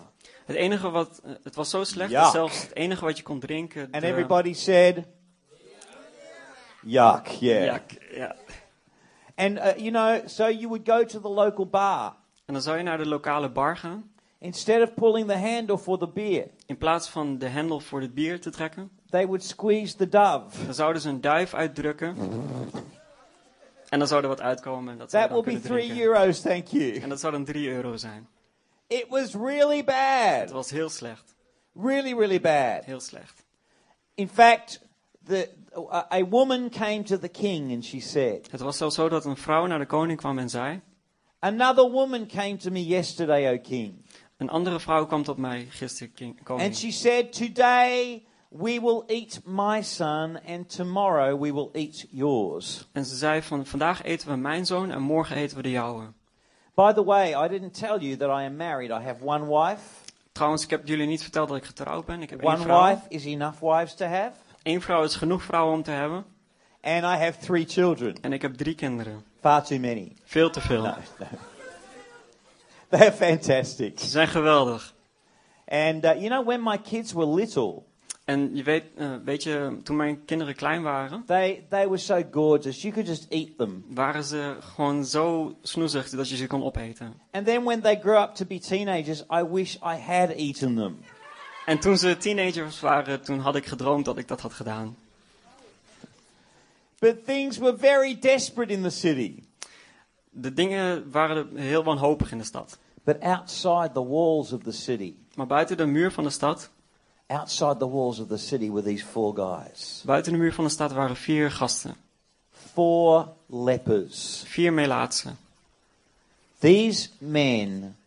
Het enige wat, het was zo slecht Yuck. dat zelfs het enige wat je kon drinken. And de- everybody said, Yuck, yeah. Ja, k- ja. And, uh, you know, so you would go to the local bar. En dan zou je naar de lokale bar gaan. Instead of pulling the handle for the beer, In plaats van de hendel voor het bier te trekken, they would squeeze the dove. dan zouden ze een duif uitdrukken. En dan zou er wat uitkomen. En dat, zou That will be kunnen 3 drinken. euros, thank you. En dat zou dan 3 euro zijn. It was really Het bad. was heel slecht. Really, really bad. Heel slecht. In fact, the, a, woman came to the king and she said, Het was zelfs zo dat een vrouw naar de koning kwam en zei... Another woman came to me yesterday, O king. Een andere vrouw kwam tot mij gisteren, king- koning. And she said, Today we will eat my son, and tomorrow we will eat yours. En ze zei van vandaag eten we mijn zoon en morgen eten we de jouwe. By the way, I didn't tell you that I am married. I have one wife. Trouwens, ik heb jullie niet verteld dat ik getrouwd ben. Ik heb één One vrouw. wife is enough wives to have. Eén vrouw is genoeg vrouwen om te hebben. And I have three children. En ik heb drie kinderen. Far too many. Veel te veel. No, no. <laughs> They're fantastic. Ze zijn geweldig. And uh, you know, when my kids were little, En je weet, eh, weet je, toen mijn kinderen klein waren, they, they were so gorgeous. You could just eat them. waren ze gewoon zo snoezig dat je ze kon opeten. And then when they grew up to be teenagers, I wish I had eaten them. En toen ze teenagers waren, toen had ik gedroomd dat ik dat had gedaan. But things were very desperate in the city. De dingen waren heel wanhopig in de stad. But outside the walls of the city, Maar buiten de muur van de stad, outside the walls of the city were these four guys. buiten de muur van de stad waren vier gasten. Four lepers. Vier melaatsen. These men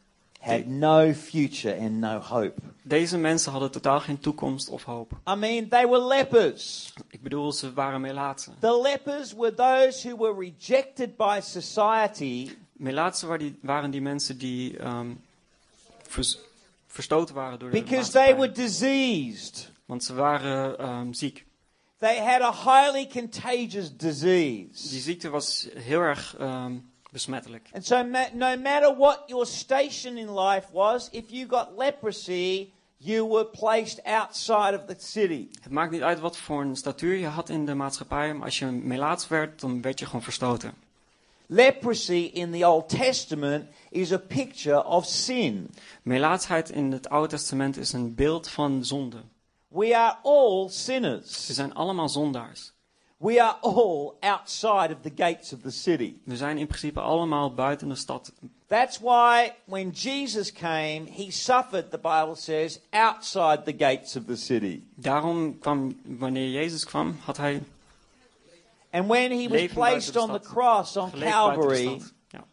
had no future and no hope. Deze mensen hadden totaal geen toekomst of hoop. I mean, they were lepers. Ik bedoel, ze waren melaatsen. The lepers were those who were rejected by society Melaatsen waren die, die mensen die ehm, vers- verstoten waren door de because they were diseased. Want ze waren ehm, ziek. They had a highly contagious Die disease. ziekte was heel erg ehm, besmettelijk. And so, ma- no matter what your station in life was, if you got leprosy, you were placed outside of the city. Het maakt niet uit wat voor een statuur je had in de maatschappij, maar als je melaats werd, dan werd je gewoon verstoten. Leprosy in the Old Testament is a picture of sin. Melaatsheid in het Oude Testament is een beeld van zonde. We are all sinners. zijn allemaal zondaars. We are all outside of the gates of the city. We zijn in principe allemaal buiten de stad. That's why when Jesus came, he suffered, the Bible says, outside the gates of the city. Daarom kwam, wanneer Jezus kwam, had hij And when he was placed on the cross on Calvary. Ja.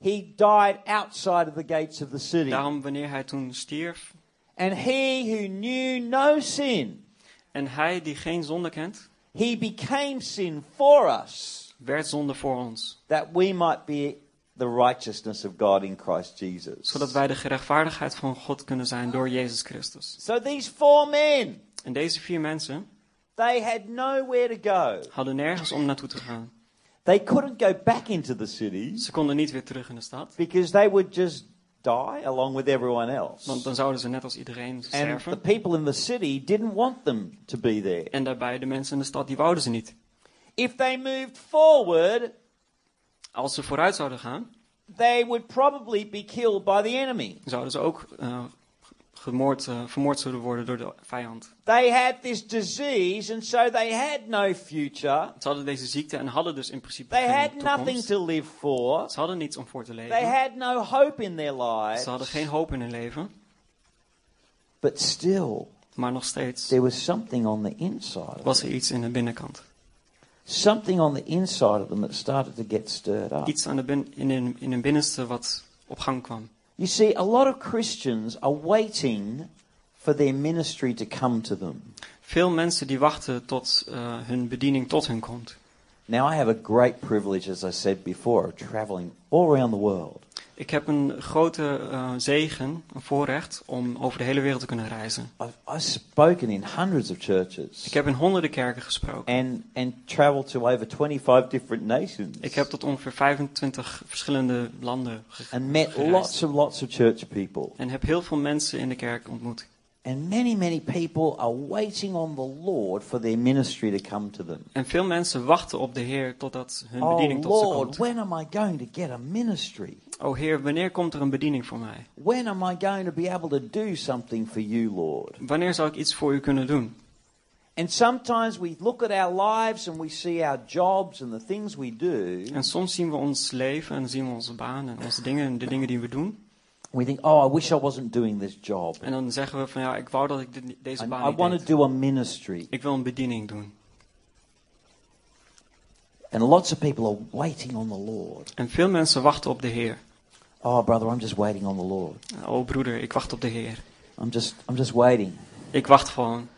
he died outside of the gates of the city. Daarom, wanneer hij toen stierf, And he who knew no sin, en hij die geen zonde kent, he became sin for us, werd zonde voor ons. that we might be the righteousness of God in Christ Jesus. Zodat wij de gerechtvaardigheid van God kunnen zijn door Jezus Christus. So these four men, En deze vier mensen they had nowhere to go. hadden nergens om naartoe te gaan. They couldn't go back into the city Ze konden niet weer terug in de stad. because they would just die along with everyone else. Want dan zouden ze net als iedereen And the sterven. people in the city didn't want them to be there. En daarbij de mensen in de stad, die wouden ze niet. If they moved forward, Als ze vooruit zouden gaan, they would probably be killed by the enemy. zouden ze ook eh, gemoord, eh, vermoord zullen worden door de vijand. They had this disease, and so they had no future. Ze hadden deze ziekte en hadden dus in principe They geen had nothing toekomst. to live for. Ze hadden niets om voor te They leven. had no hope in their lives. Ze hadden geen hoop in hun leven. But still, Maar nog steeds there was something on the inside. Was er iets in de binnenkant. Something on the inside of them that started to get stirred up. Iets aan de bin- in, hun, in hun binnenste wat op gang kwam. You see, a lot of Christians are waiting for their ministry to come to them. Veel mensen die wachten tot eh, hun bediening tot hun komt. Now, I have a great privilege, as I said before, of traveling all around the world. Ik heb een grote eh, zegen, een voorrecht, om over de hele wereld te kunnen reizen. I've, I've spoken in hundreds of churches Ik heb in honderden kerken gesproken. and, and traveled to over 25 different nations Ik heb tot ongeveer 25 verschillende landen ge- and met gereisd. lots of lots of church people. En heb heel veel mensen in de kerk ontmoet. And many, many people are waiting on the Lord for their ministry to come to them. En veel mensen wachten op de Heer totdat hun Oh bediening tot ze Lord, komt. when am I going to get a ministry? O Heer, wanneer komt er een bediening voor mij? When am I going to be able to do something for you, Lord? Wanneer zal ik iets voor u kunnen doen? And sometimes we look at our lives and we see our jobs and the things we do. En soms zien we ons leven en zien we onze baan en onze dingen en de dingen die we doen. We think, oh, I wish I wasn't doing this job. En dan zeggen we van ja, ik wou dat ik dit, deze I, baan I niet want to do a ministry. Ik wil een bediening doen. And lots of people are waiting on the Lord. En veel mensen wachten op de Heer. Oh, brother, I'm just waiting on the Lord. Oh broeder, ik wacht op de Heer. I'm just, I'm just waiting. Ik wacht gewoon.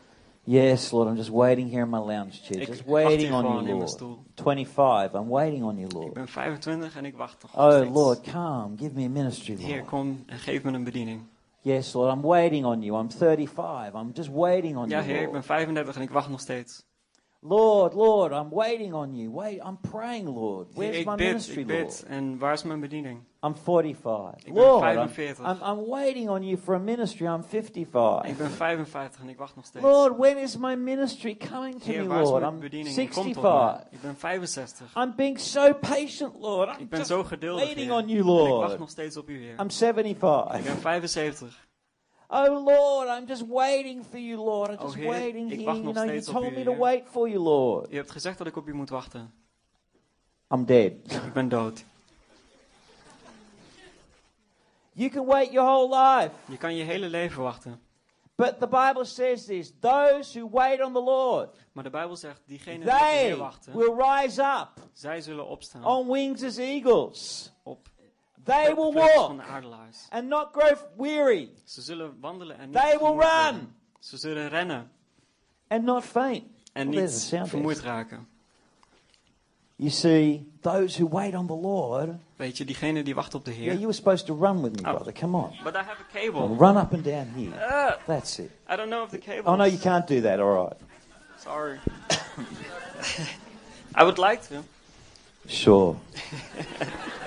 Yes, Lord, I'm just waiting here in my lounge chair. Ik Just waiting on you, Lord. 25, I'm waiting on you, Ik Lord. ben 25 en ik wacht nog Oh, steeds. Lord, come, give me a ministry, Heer, Lord. kom en geef me een bediening. Yes, Lord, I'm waiting on you. I'm 35. I'm just waiting on Ja, you. Heer, ik Lord. ben 35 en ik wacht nog steeds. Lord, Lord, I'm waiting on you. Wait, I'm praying, Lord. Heer, Where's my ik bid, ministry, ik Lord? bid. En waar is mijn bediening? I'm 45. Ik ben Lord, I'm, 45. I'm, I'm waiting on you for a ministry. I'm 55. Ik ben 55 en ik wacht nog steeds. Lord, when is my ministry coming to Heer, me, Lord? I'm bediening? Die komt tot 65. me. Ik ben 65. I'm being so patient, Lord. I'm Ik ben just zo geduldig, waiting Heer. on you, En ik wacht Lord. nog steeds op u, Heer. I'm Ik 75. ben 75. Oh, Lord, I'm just waiting for you, Lord. I'm Oh, just Heer, waiting ik here. wacht You know, you told u, me to wait for you, Lord. U hebt gezegd dat ik op u moet wachten. I'm dead. Ik ben dood. You can wait your whole life. Je kan je hele leven wachten. But the Bible says this those who wait on the Lord, Maar de Bijbel zegt, diegenen die op de Heer they wachten, will rise up zij zullen opstaan on wings as eagles. op They will vleugels van de walk aardelaars. and not grow weary. Ze zullen wandelen en niet They will run Ze zullen rennen and not faint. en Well, niet vermoeid raken. You see, those who wait on the Lord, Weet je, diegenen die wachten op de yeah, you were supposed to run with me, Oh. brother. Come on. But I have a cable. Run up and down here. Ah, That's it. I don't know if the cable. Oh, no, you can't do that. All right. Sorry. <laughs> I would like to. Sure. <laughs>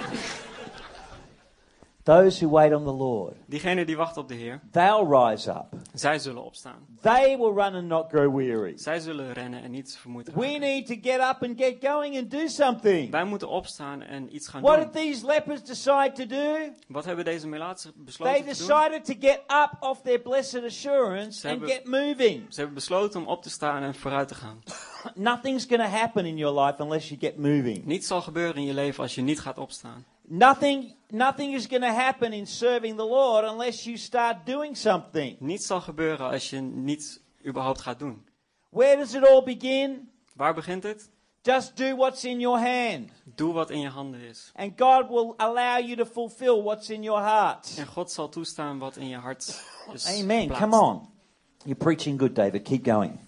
Those who wait on the Lord, Diegenen die wachten op de Heer, they'll rise up. zij zullen opstaan. They will run and not grow weary. Zij zullen rennen en niet vermoeid We raken. need to get up and get going and do something. Wij moeten opstaan en iets gaan What doen. did these lepers decide to do? Wat hebben deze melaatsen They besloten te doen? decided to get up off their blessed assurance Ze and hebben- get moving. Ze hebben besloten om op te staan en vooruit te gaan. Nothing's going to happen in your life unless you get moving. Niets zal gebeuren in je leven als je niet gaat opstaan. Nothing, nothing is going to happen in serving the Lord unless you start doing something. Niets zal gebeuren als je niet überhaupt gaat doen. Where does it all begin? Waar begint het? Just do what's in your hand. Doe wat in je handen is. And God will allow you to fulfill what's in your heart. En God zal toestaan wat in je hart is Amen. geplaatst. Come on. You're preaching good, David. Keep going.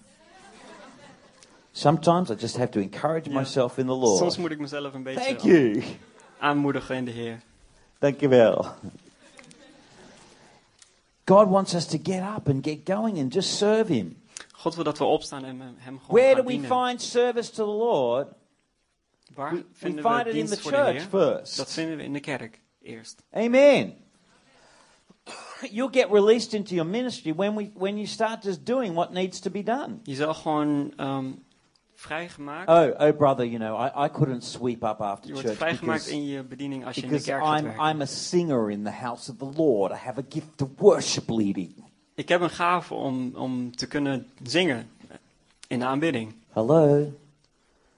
Sometimes I just have to encourage Ja. myself in the Soms Lord. moet ik mezelf een beetje Thank you. aanmoedigen in de Heer. Thank you, Bill. God wants us to get up and get going and just serve Him. God wil dat we opstaan en hem gewoon Where do we dienen. find service to the Lord? Waar We, we vinden find we it in the dienst de church Heer? first. Dat vinden we in de kerk eerst. Amen. You'll get released into your ministry when we when you start just doing what needs to be done. Je zal gewoon ehm, vrijgemaakt. Oh, oh, brother, you know I, I couldn't sweep up after je wordt church vrijgemaakt because, in je bediening als je in de kerk gaat I'm werken. I'm a singer in the house of the Lord. I have a gift of worship leading. Ik heb een gave om, om te kunnen zingen in de aanbidding. Hello.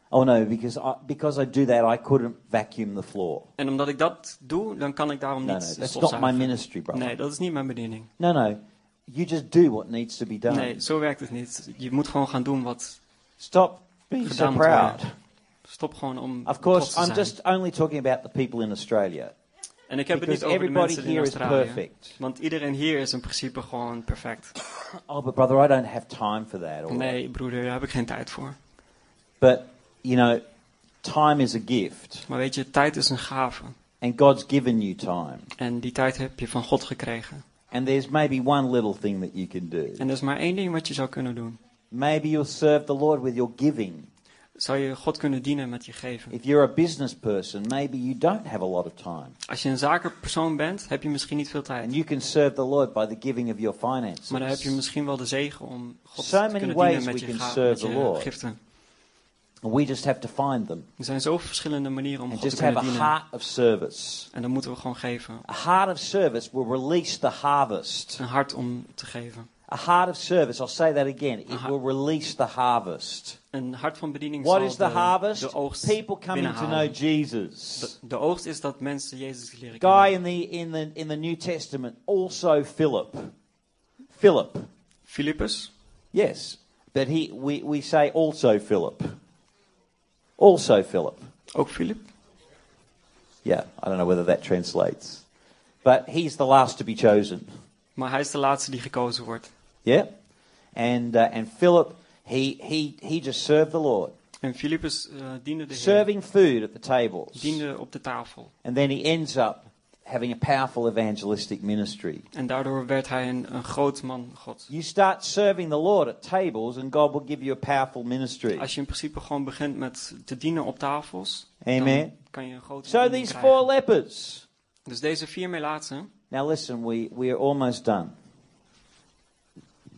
Oh no, because I, because I do that, I couldn't vacuum the floor. En omdat ik dat doe, dan kan ik daarom No, niet no, that's not my ministry, brother. Nee, dat is niet mijn bediening. No, no, you just do what needs to be done. Nee, zo werkt het niet. Je moet gewoon gaan doen wat... Stop so proud. Stop gewoon om Of trots course, te I'm zijn. just only talking about the people in Australia. en ik heb het niet because over de everybody mensen in here is Australië. perfect. Want iedereen hier is in principe gewoon perfect. Oh, but brother, I don't have time for that. Or, Nee, broeder, daar heb ik geen tijd voor. But you know, time is a gift, Maar weet je, tijd is een gave. and God's given you time. En die tijd heb je van God gekregen. And there's maybe one little thing that you can do. En er is maar één ding wat je zou kunnen doen. Maybe you'll serve the Lord with your giving. Zou je God kunnen dienen met je geven. If you're a business person, maybe you don't have a lot of time, Als je een zakenpersoon bent, heb je misschien niet veel tijd. and you can serve the Lord by the giving of your finances. Maar dan heb je misschien wel de zegen om God So te many kunnen ways dienen met je, can ga- serve met the je Lord. giften. We just have to find them Er zijn zoveel verschillende manieren om and God te just have kunnen a dienen. heart of service. En dan moeten we gewoon geven. A heart of service will release the harvest. Een hart om te geven. A heart of service, I'll say that again, it will release the harvest. Een hart van bediening What zal is the de, harvest? People coming to know. Jesus. De, de oogst is dat mensen Jezus leren Guy in the in the in the New Testament, also Philip. Philip. Philippus, Yes. But he we, we say also Philip. Also Philip. ook Philip. Yeah, I don't know whether that translates. But he's the last to be chosen. Maar hij is de laatste die gekozen wordt. Yeah? And uh, and Philip he he he just served the Lord. En Philippus eh, diende de Heer. Serving food at the tables. Diende op de tafel. And then he ends up having a powerful evangelistic ministry. En daardoor werd hij een, een groot man God. You start serving the Lord at tables, and God will give you a powerful ministry. Als je in principe gewoon begint met te dienen op tafels, Amen. dan kan je een grote So these krijgen. four lepers. Dus deze vier melaatsen, Now listen, we, we are almost done.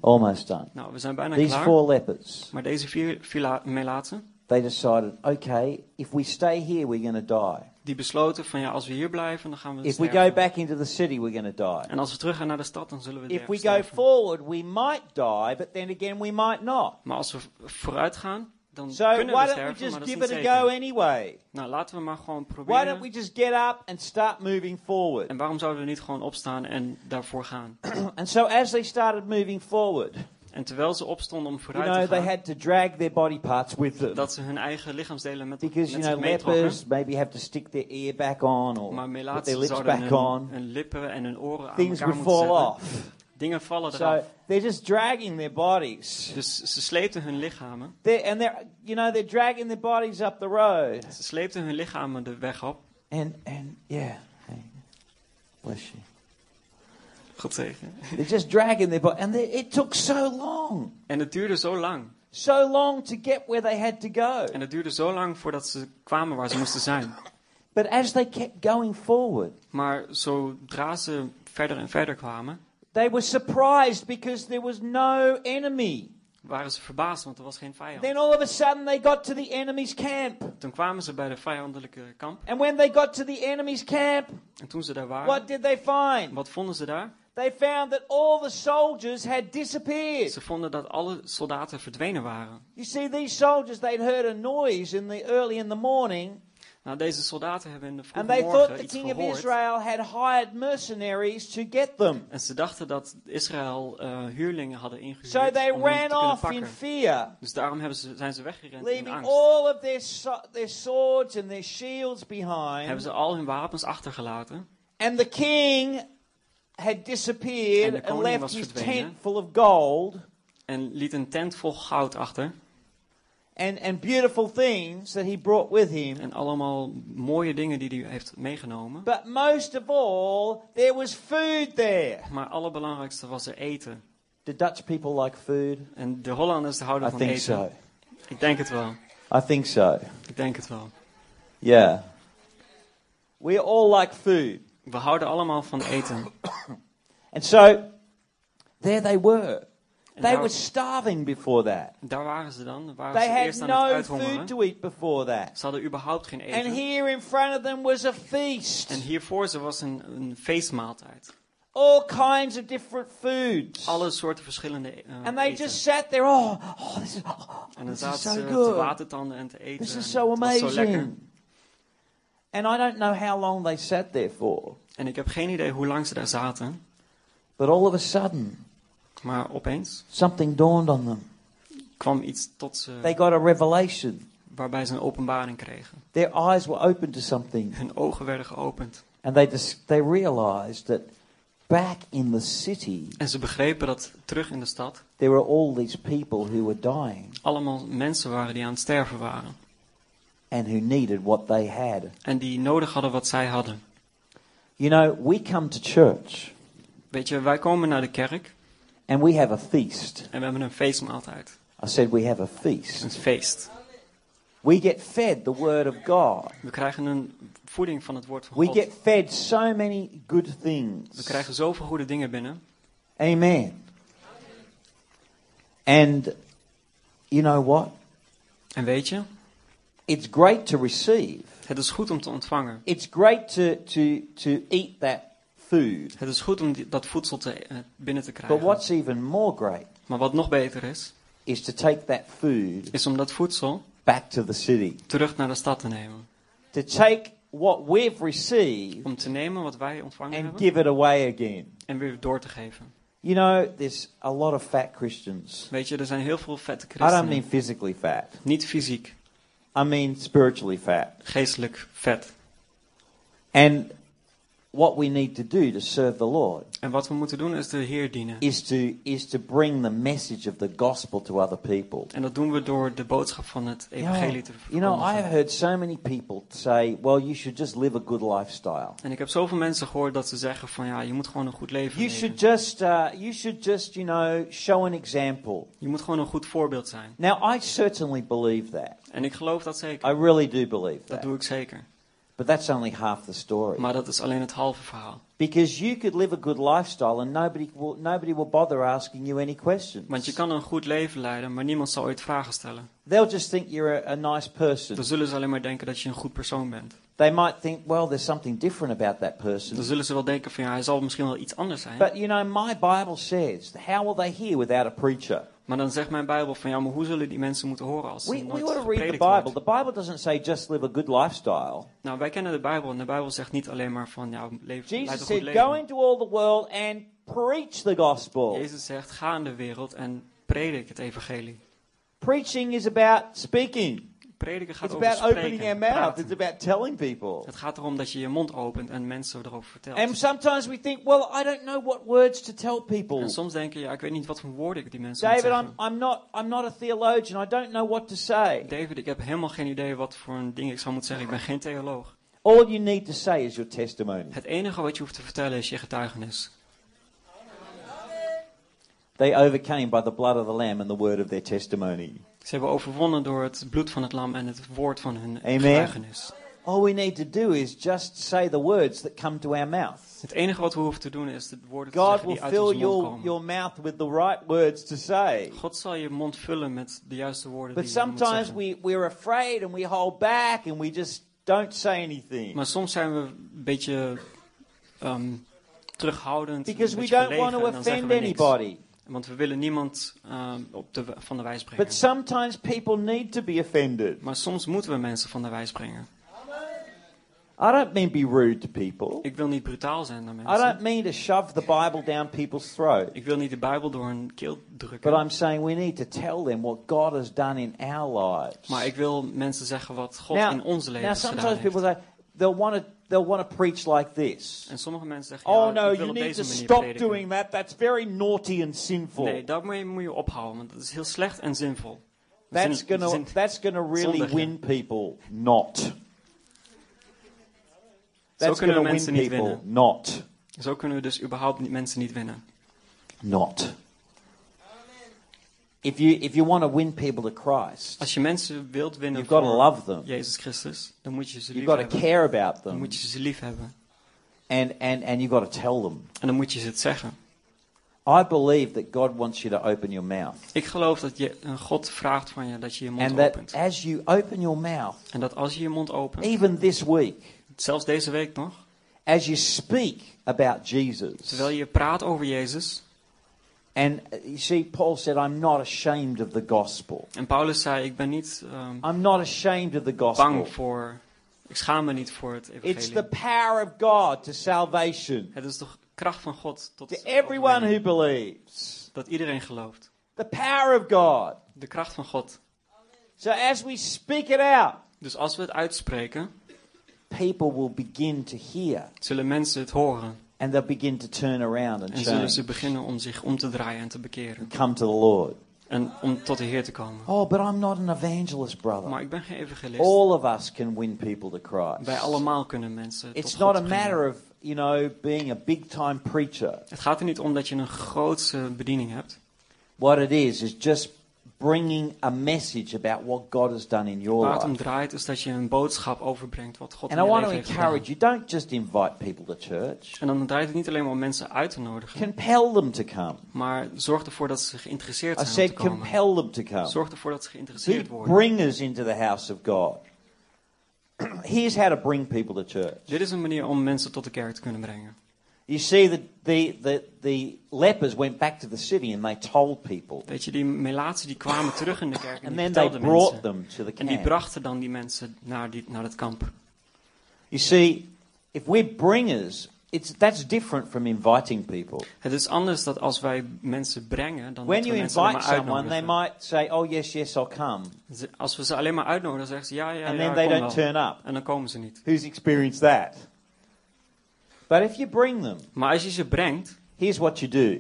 Almost done. nou we zijn bijna These klaar. four lepers, Maar deze vier vila- melaatsen, they decided, okay, if we stay here, we're going to die. die besloten van ja, als we hier blijven, dan gaan we If we sterven. go back into the city, we're going to die. En als we terug gaan naar de stad, dan zullen we If we sterven. go forward, we might die, but then again, we might not. Maar als we vooruit gaan, dan So kunnen why we don't we sterven, maar just dat is give niet it a go zeker. anyway? Nou, laten we maar gewoon Why don't proberen. we just get up and start moving forward? En waarom zouden we niet gewoon opstaan en daarvoor gaan? <clears throat> And so as they started moving forward, En terwijl ze opstonden om you vooruit know, te they gaan, had to drag their body parts with them. dat ze hun eigen lichaamsdelen met, Because, met you zich know, lepers maybe have to stick their ear back on or Maar put their lips back hun, on. hun lippen en hun oren aan Things elkaar would moeten fall zetten. off. Dingen vallen So eraf. they're just dragging their bodies. Dus ze sleepten hun lichamen. They're, and they're, you know, they're dragging their bodies up the road. Ze sleepten hun lichamen de weg op. And, and yeah. Bless you. God zegen. They're just dragging their body. And they, it took so long. En het duurde zo lang. So long to get where they had to go. En het duurde zo lang voordat ze kwamen waar ze moesten zijn. But as they kept going forward, Maar zodra ze verder en verder kwamen, they were surprised because there was no enemy. waren ze verbaasd, want er was geen vijand. Then all of a sudden they got to the enemy's camp. Toen kwamen ze bij de vijandelijke kamp. And when they got to the enemy's camp, En toen ze daar what waren, did they find? wat vonden ze daar? They found that all the soldiers had disappeared. Ze vonden dat alle soldaten verdwenen waren. You see, these soldiers, they'd heard a noise in the early in the morning, Nou, deze soldaten hebben in de and vroege they thought the king of gehoord. Israel had hired mercenaries to get them. En ze dachten dat Israël eh, huurlingen hadden ingehuurd So they om hen te ran off in fear, Dus daarom hebben ze, zijn ze weggerend in leaving angst. all of their, so- their swords and their shields Hebben behind. ze al hun wapens achtergelaten. And the king had disappeared and left his tent full of gold En liet een tent vol goud achter. And, and beautiful things that he brought with him. En allemaal mooie dingen die hij heeft meegenomen. But most of all, there was food there. Maar het allerbelangrijkste was er eten. Do Dutch people like food? En de Hollanders houden I van think eten. so. Ik denk het wel. I think so. Ik denk het wel. Yeah. We all like food. We houden allemaal van eten. <coughs> And so, there they were. They were starving before that. daar waren ze dan. Waren They ze had eerst aan het no uithongeren. food to eat before that. Ze hadden überhaupt geen And eten. here in front of them was a feast. En hier voor ze was een, een feestmaaltijd. All kinds of different foods. Alle soorten verschillende eh, And they eten. just sat there. Oh, oh this is, oh, en dan zaten so ze te good. watertanden en te eten. This is so het was zo lekker. amazing. And I don't know how long they sat there for. En ik heb geen idee hoe lang ze daar zaten. But all of a sudden, Maar opeens something dawned on them. kwam iets tot ze, They got a revelation. waarbij ze een openbaring kregen. Their eyes were open to something. Hun ogen werden geopend. And they, dis- they realized that back in the city, En ze begrepen dat terug in de stad there were all these people who were dying allemaal mensen waren die aan het sterven waren. and who needed what they had. En die nodig hadden wat zij hadden. You know, we come to church Weet je, wij komen naar de kerk and we have a feast. en we hebben een feestmaaltijd. I said we have a Een feast. feest. We get fed the Word of God. We krijgen een voeding van het woord van We God. get fed so many good We things. krijgen zoveel goede dingen binnen. Amen. And you know what? En weet je, It's great to receive. het is goed om te ontvangen. It's great to, to, to eat that food. Het is goed om die- dat voedsel te, eh, binnen te But krijgen. what's even more great Maar wat nog beter is, is to take that food is om dat voedsel back to the city. terug naar de stad te nemen. To take what we've received Om te nemen wat wij ontvangen and hebben give it away again. en weer door te geven. You know, there's a lot of fat Christians. Weet je, er zijn heel veel vette I don't mean christenen. physically fat. Niet fysiek, I mean spiritually fat. geestelijk vet. And what we need to do to serve the Lord En wat we moeten doen is de Heer dienen. is to is to bring the message of the gospel to other people. En dat doen we door de boodschap van het evangelie te you know, I have verkondigen. heard so many people say, "Well, you should just live a good lifestyle. En ik heb zoveel mensen gehoord dat ze zeggen van ja, je moet gewoon een goed leven You leven. should just, uh, you should just, you know, show an example." Je moet gewoon een goed voorbeeld zijn. Now, I certainly believe that. En ik geloof dat zeker. I really do believe Dat that. doe ik zeker. But that's only half the story. Maar dat is alleen het halve verhaal. Because you could live a good lifestyle and nobody will, nobody will bother asking you any questions. Want je kan een goed leven leiden, maar niemand zal ooit vragen stellen. They'll just think you're a, a nice person. Dan zullen ze alleen maar denken dat je een goed persoon bent. They might think, well, there's something different about that person. Dan zullen ze wel denken van ja, hij zal misschien wel iets anders zijn. But you know, my Bible says, how will they hear without a preacher? Maar dan zegt mijn Bijbel van ja, maar hoe zullen die mensen moeten horen als We, er we nooit ought to read the? Bible. The Bible doesn't say just live a good lifestyle. Nou, wij kennen de Bijbel en de Bijbel zegt niet alleen maar van ja, leef, leid een goed said, leven. go into all the world and preach the gospel. Jezus zegt, ga in de wereld en predik het evangelie. Preaching is about speaking. Prediken gaat It's over about opening our mouth. It's about telling people. Het gaat erom dat je je mond opent en mensen erover vertelt. And sometimes we think, well, I don't know what words to tell people. En soms denk je, ja, ik weet niet wat voor woorden ik die mensen David, moet I'm, zeggen. I'm, not, I'm not a theologian. I don't know what to say. David, ik heb helemaal geen idee wat voor een ding ik zou moeten zeggen. Ik ben geen theoloog. All you need to say is your testimony. Het enige wat je hoeft te vertellen is je getuigenis. They overcame by the blood of the Lamb and the word of their testimony. Ze hebben overwonnen door het bloed van het lam en het woord van hun Amen. getuigenis. All we need to do is just say the words that come to our mouth. Het enige wat we hoeven te doen is de woorden te God zeggen die uit fill onze mond your, komen. your mouth with the right words to say. God zal je mond vullen met de juiste woorden But die je moet sometimes zeggen. we, we're afraid and we hold back and we just don't say anything. Maar soms zijn we een beetje ehm, terughoudend. Because een we beetje don't want to offend we anybody. Want we willen niemand ehm, op de, van de wijs brengen. But sometimes people need to be offended. Maar soms moeten we mensen van de wijs brengen. I don't mean be rude to people. Ik wil niet brutaal zijn naar I mensen. don't mean to shove the Bible down people's throat. Ik wil niet de Bijbel door hun keel drukken. But I'm saying we need to tell them what God has done in our lives. Maar ik wil mensen zeggen wat God now, in onze now leven sometimes gedaan people heeft. say they'll want to they'll want to preach like this. En sommige mensen zeggen, Oh ja, no, ik wil you need to stop prediken. doing that. That's very naughty and sinful. Nee, daarmee moet je ophouden, want dat is heel slecht en zinvol. That's Zin- gonna zin- that's gonna really win people not. That's kunnen we gonna win mensen niet people winnen. not. Zo kunnen we dus überhaupt niet, mensen niet winnen. Not. If you if you want to win people to Christ, Als je mensen wilt winnen you've got to voor love them. Jezus Christus, dan moet je ze lief You've got to hebben. care about Dan them, moet je ze lief hebben. and and and you've got to tell them. En dan moet je ze het zeggen. I believe that God wants you to open your mouth, Ik geloof dat je, eh, God vraagt van je dat je je mond and that opent. as you open your mouth, En dat als je je mond opent, even this week, zelfs deze week nog, as you speak about Jesus, terwijl je praat over Jezus. And you see, Paul said, "I'm not ashamed of the gospel. En Paulus zei, ik ben niet ehm, I'm not ashamed of the gospel. bang voor, ik schaam me niet voor het It's evangelie. the power of God to salvation Het is toch kracht van God tot to everyone who believes. dat iedereen gelooft. The power of God." De kracht van God. So as we speak it out, Dus als we het uitspreken, people will begin to hear zullen mensen het horen. And they'll begin to turn around and En zullen ze beginnen om zich om te draaien en te bekeren. come to the Lord. En om tot de Heer te komen. Oh, but I'm not an evangelist, brother. Maar ik ben geen evangelist. All of us can win people to Christ. Wij allemaal kunnen mensen It's tot not God a matter of, you know, being a big time preacher. Het gaat er niet om dat je een grootse bediening hebt. What it is, is just bringing a message about what God has done in your het om life. draait is dat je een boodschap overbrengt wat God And in I je want to heeft encourage you, don't just invite people to church. En dan draait het niet alleen maar om mensen uit te nodigen. Compel them to come. Maar zorg ervoor dat ze geïnteresseerd I zijn om said te komen. compel them to come. Zorg ervoor dat ze geïnteresseerd worden. bringers into the house of God. <clears throat> Here's how to bring people to church. Dit is een manier om mensen tot de kerk te kunnen brengen. You see, the, the, the, the lepers went back to the city and they told people. Weet je, die melaatsen die kwamen terug in de kerk en And die then they vertelden brought mensen. them to the En die camp. brachten dan die mensen naar, die, naar het kamp. You see, if we're bringers, it's, that's different from inviting people. Het is anders dat als wij mensen brengen, dan When dat we you mensen invite maar someone, they might say, oh, yes, yes, I'll come. Als we ze alleen maar uitnodigen, zeggen ze ja, ja, And ja, then they don't wel. turn up. En dan komen ze niet. Who's experienced that? But if you bring them, Maar als je ze brengt, here's what you do.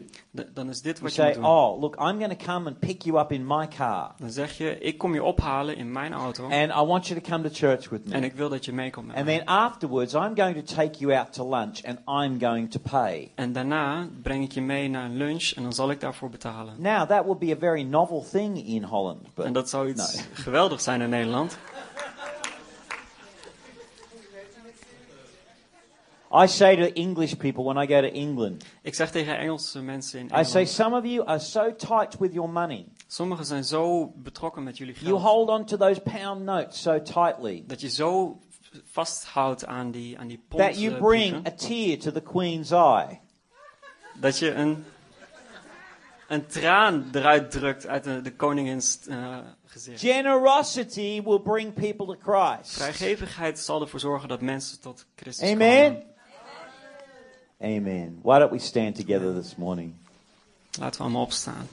dan is dit You wat je moet say, doen. Oh, look, I'm going to come and pick you up in my car. Dan zeg je, ik kom je ophalen in mijn auto And I want you to come to church with en me. ik wil dat je meekomt met And mij. then afterwards, I'm going to take you out to lunch and I'm going to pay. En daarna breng ik je mee naar een lunch en dan zal ik daarvoor betalen. Now, that would be a very novel thing in Holland. But En dat zou iets <laughs> Nee. geweldigs zijn in Nederland. I say to English people when I go to England, Ik zeg tegen Engelse mensen in I say, Engeland, some of you are so tight with your money. sommigen zijn zo betrokken met jullie You geld, hold on to those pound notes so tightly dat je zo vasthoudt aan die, aan die pond, that you bring a tear to the Queen's eye. dat je een, een traan eruit drukt uit de, de koningins eh, gezicht. Generosity will bring people to Christ. Vrijgevigheid zal ervoor zorgen dat mensen tot Christus Amen. komen. Amen. Why don't we stand together this morning? Laten we allemaal opstaan.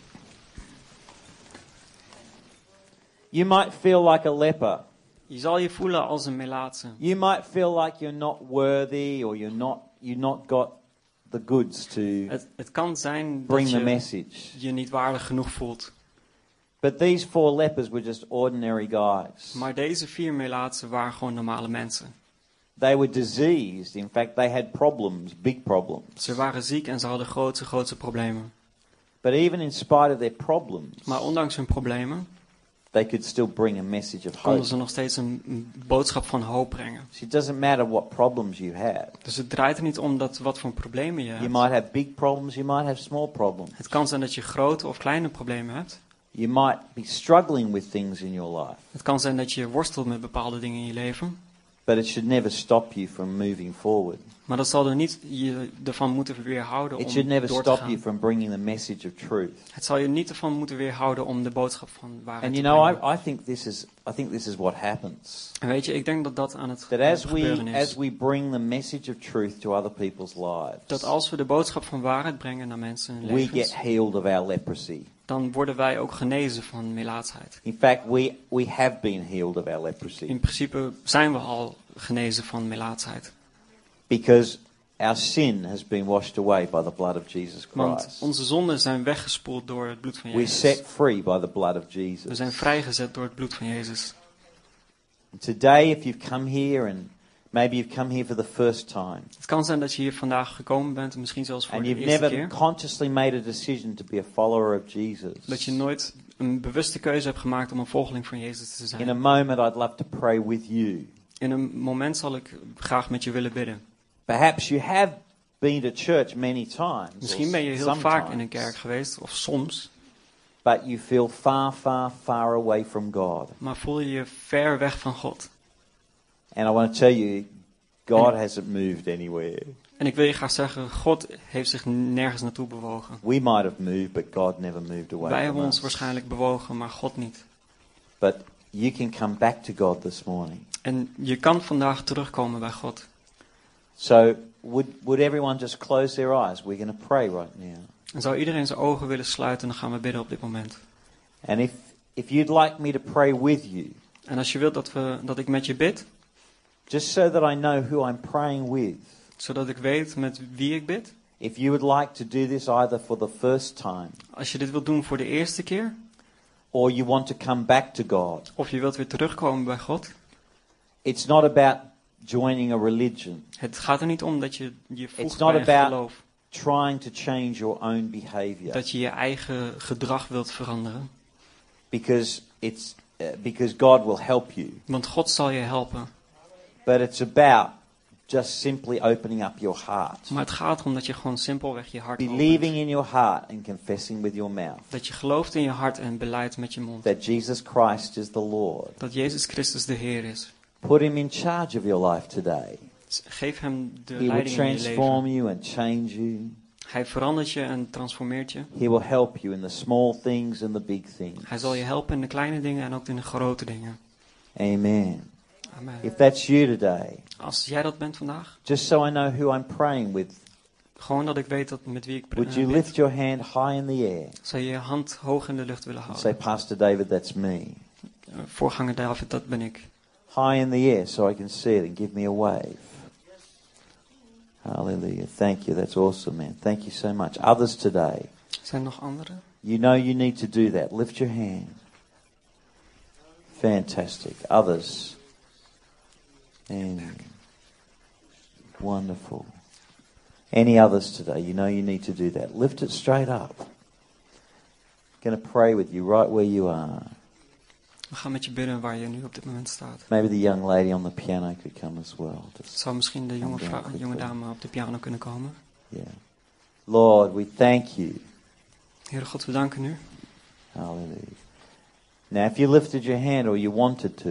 You might feel like a leper. Je zal je voelen als een melaatse. You might feel like you're not worthy or you're not you've not got the goods to Het, het kan zijn bring dat the je message. je niet waardig genoeg voelt. But these four lepers were just ordinary guys. Maar deze vier melaatsen waren gewoon normale mensen. They were diseased. In fact, they had problems, big problems. Ze waren ziek en ze hadden grootste, grootste problemen. But even in spite of their problems, Maar ondanks hun problemen they could still bring a message of hope. konden ze nog steeds een, boodschap van hoop brengen. So it doesn't matter what problems you have. Dus het draait er niet om dat, wat voor problemen je You hebt. might have big problems, you might have small problems. Het kan zijn dat je grote of kleine problemen hebt. You might be struggling with things in your life. Het kan zijn dat je worstelt met bepaalde dingen in je leven. But it should never stop you from moving forward. Maar dat zal er niet je ervan moeten weerhouden It om should never door te stop you from bringing the message of truth. Het zal je niet ervan moeten weerhouden om de boodschap van waarheid And te you know, brengen. I, I think this is I think this is what happens. En weet je, ik denk dat dat aan het That as gebeuren we is. as we bring the message of truth to other people's dat lives, als we de boodschap van waarheid brengen naar mensen hun we levens, get healed of our leprosy. dan worden wij ook genezen van melaatsheid. In fact, we we have been healed of our leprosy In principe zijn we al genezen van melaatsheid. because our sin has been washed away by the blood of Jesus Want Christ. onze zonden zijn weggespoeld door het bloed van We're Jezus. set free by the blood of We Jesus. zijn vrijgezet door het bloed van Jezus. And today, if you've come here and maybe you've come here for the first time Het kan zijn dat je hier vandaag gekomen bent, misschien zelfs voor and de you've eerste never keer. consciously made a decision to be a follower of Jesus, Dat je nooit een bewuste keuze hebt gemaakt om een volgeling van Jezus te in zijn. a moment I'd love to pray with you. In een moment zal ik graag met je willen bidden. Perhaps you have been to church many times, Misschien ben je heel vaak in een sometimes, kerk geweest, of soms, but you feel far, far, far away from God. maar voel je je ver weg van God. And I want to tell you, God hasn't moved anywhere. En ik wil je graag zeggen, God heeft zich nergens naartoe bewogen. We might have moved, but God never moved away Wij hebben ons waarschijnlijk bewogen, maar God niet. But you can come back to God this morning. En je kan vandaag terugkomen bij God. So, would, would everyone just close their eyes? We're going to pray right now. En zou iedereen zijn ogen willen sluiten, dan gaan we bidden op dit moment. And if, if you'd like me to pray with you, En als je wilt dat, we, dat ik met je bid, just so that I know who I'm praying with, zodat ik weet met wie ik bid. if you would like to do this either for the first time Als je dit wilt doen voor de eerste keer, or you want to come back to God, of je wilt weer terugkomen bij God. It's not about joining a religion, Het gaat er niet om dat je je It's voegt not bij een about- geloof. trying to change your own behavior. Dat je je eigen gedrag wilt veranderen. because it's uh, because God will help you. Want God zal je helpen. But it's about just simply opening up your heart, Maar het gaat erom dat je gewoon simpelweg je hart opent. believing in your heart and confessing with your mouth Dat je gelooft in je hart en beleidt met je mond. that Jesus Christ is the Lord. Dat Jezus Christus de Heer is. Put him in charge of your life today. Geef hem de He will leiding in je transform leven. you and change you. Hij verandert je en transformeert je. He will help you in the small things and the big things. Hij zal je helpen in de kleine dingen en ook in de grote dingen. Amen. Amen. If that's you today, Als jij dat bent vandaag, just so I know who I'm praying with, gewoon dat ik weet dat met wie ik would eh, you bid, lift your hand high in the air zou je je hand hoog in de lucht willen and say, houden. Pastor David, that's me? Voorganger David, dat ben ik. High in the air so I can see it and give me a wave. Hallelujah. Thank you. That's awesome, man. Thank you so much. Others today, Zijn er nog anderen? you know you need to do that. Lift your hand. Fantastic. Others. And wonderful. Any others today, you know you need to do that. Lift it straight up. going to pray with you right where you are. We gaan met je bidden waar je nu op dit moment staat. Maybe the young lady on the piano could come as well. Just, Zou misschien de jonge, Ja, vrou- goed, jonge dame op de piano kunnen komen? yeah. Lord, we thank you. Heere God, we danken u. Hallelujah. Now, if you lifted your hand or you wanted to,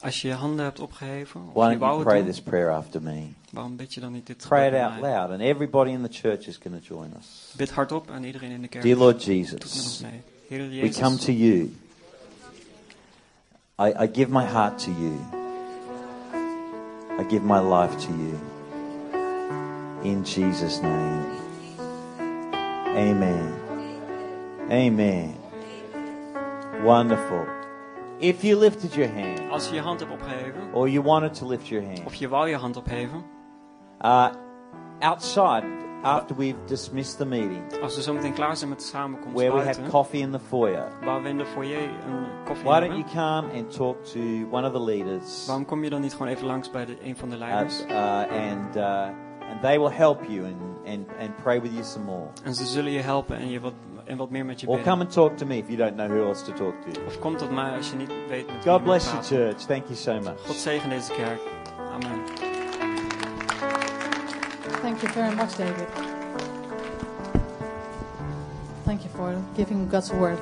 Als je je handen hebt opgeheven, of why je don't wou you pray doen, this prayer after me? waarom bid je dan niet dit Pray it out loud, and everybody in the church is going to join us. Bid hardop en iedereen in de kerk Dear Lord doet met ons Jesus. Heere we Jezus, come to you. I, I give my heart to you. I give my life to you. In Jesus' name. Amen. Amen. Wonderful. If you lifted your hand, als je je hand hebt opgeheven, or you wanted to lift your hand, of je wou je hand opheven, uh, outside, after we've dismissed the meeting, als we zo meteen klaar zijn met de samenkomst where we have buiten, coffee in the foyer, waar we in de foyer een koffie why don't you come and talk to one of the leaders? waarom kom je dan niet gewoon even langs bij de, een van de leiders? uh, and uh, and they will help you and, and, and pray with you some more. En ze zullen je helpen en, je wat, en wat meer met je Or bidden. come and talk to me if you don't know who else to talk to. Of kom tot mij als je niet weet met wie je God bless you, praten. church. Thank you so much. God zegen deze kerk. Thank you very much, David. Thank you for giving God's word.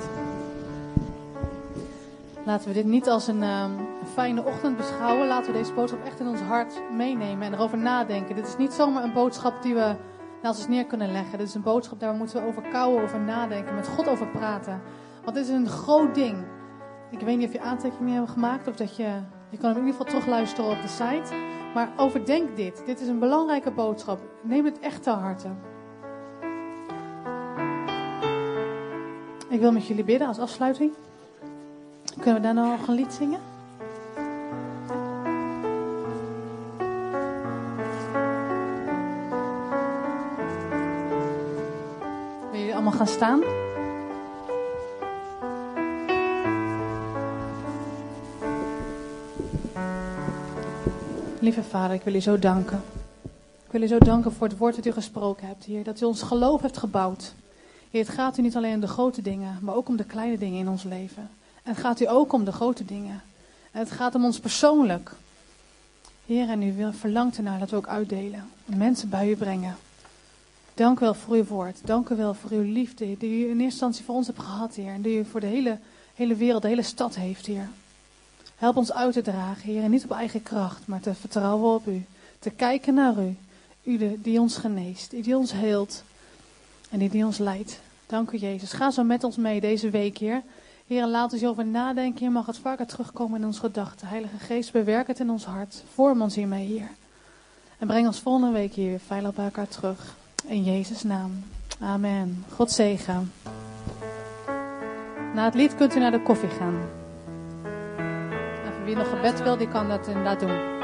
Laten we dit niet als een, ehm, een fijne ochtend beschouwen. Laten we deze boodschap echt in ons hart meenemen en erover nadenken. Dit is niet zomaar een boodschap die we naast ons neer kunnen leggen. Dit is een boodschap daar moeten we over kouwen, over nadenken, met God over praten. Want dit is een groot ding. Ik weet niet of je aantekeningen hebt gemaakt of dat je. Je kan hem in ieder geval terugluisteren op de site. Maar overdenk dit. Dit is een belangrijke boodschap. Neem het echt ter harte. Ik wil met jullie bidden als afsluiting. Kunnen we daarna nog een lied zingen? Willen jullie allemaal gaan staan? Lieve Vader, ik wil u zo danken. Ik wil u zo danken voor het woord dat u gesproken hebt, Heer. Dat u ons geloof heeft gebouwd. Heer, het gaat u niet alleen om de grote dingen, maar ook om de kleine dingen in ons leven. En het gaat u ook om de grote dingen. En het gaat om ons persoonlijk. Heer, en u verlangt ernaar dat we ook uitdelen. En mensen bij u brengen. Dank u wel voor uw woord. Dank u wel voor uw liefde die u in eerste instantie voor ons hebt gehad, Heer. En die u voor de hele, hele wereld, de hele stad heeft, Heer. Help ons uit te dragen, Heer. En niet op eigen kracht, maar te vertrouwen op u. Te kijken naar u. U die ons geneest, die ons heelt. En die, die ons leidt. Dank u, Jezus. Ga zo met ons mee deze week, Heer. Heer, laat ons hierover nadenken. Heer, mag het vaker terugkomen in onze gedachten. Heilige Geest, bewerk het in ons hart. Vorm ons hiermee, Heer. En breng ons volgende week hier weer veilig bij elkaar terug. In Jezus' naam. Amen. God zegen. Na het lied kunt u naar de koffie gaan. Wie nog gebed wil, die kan dat inderdaad doen.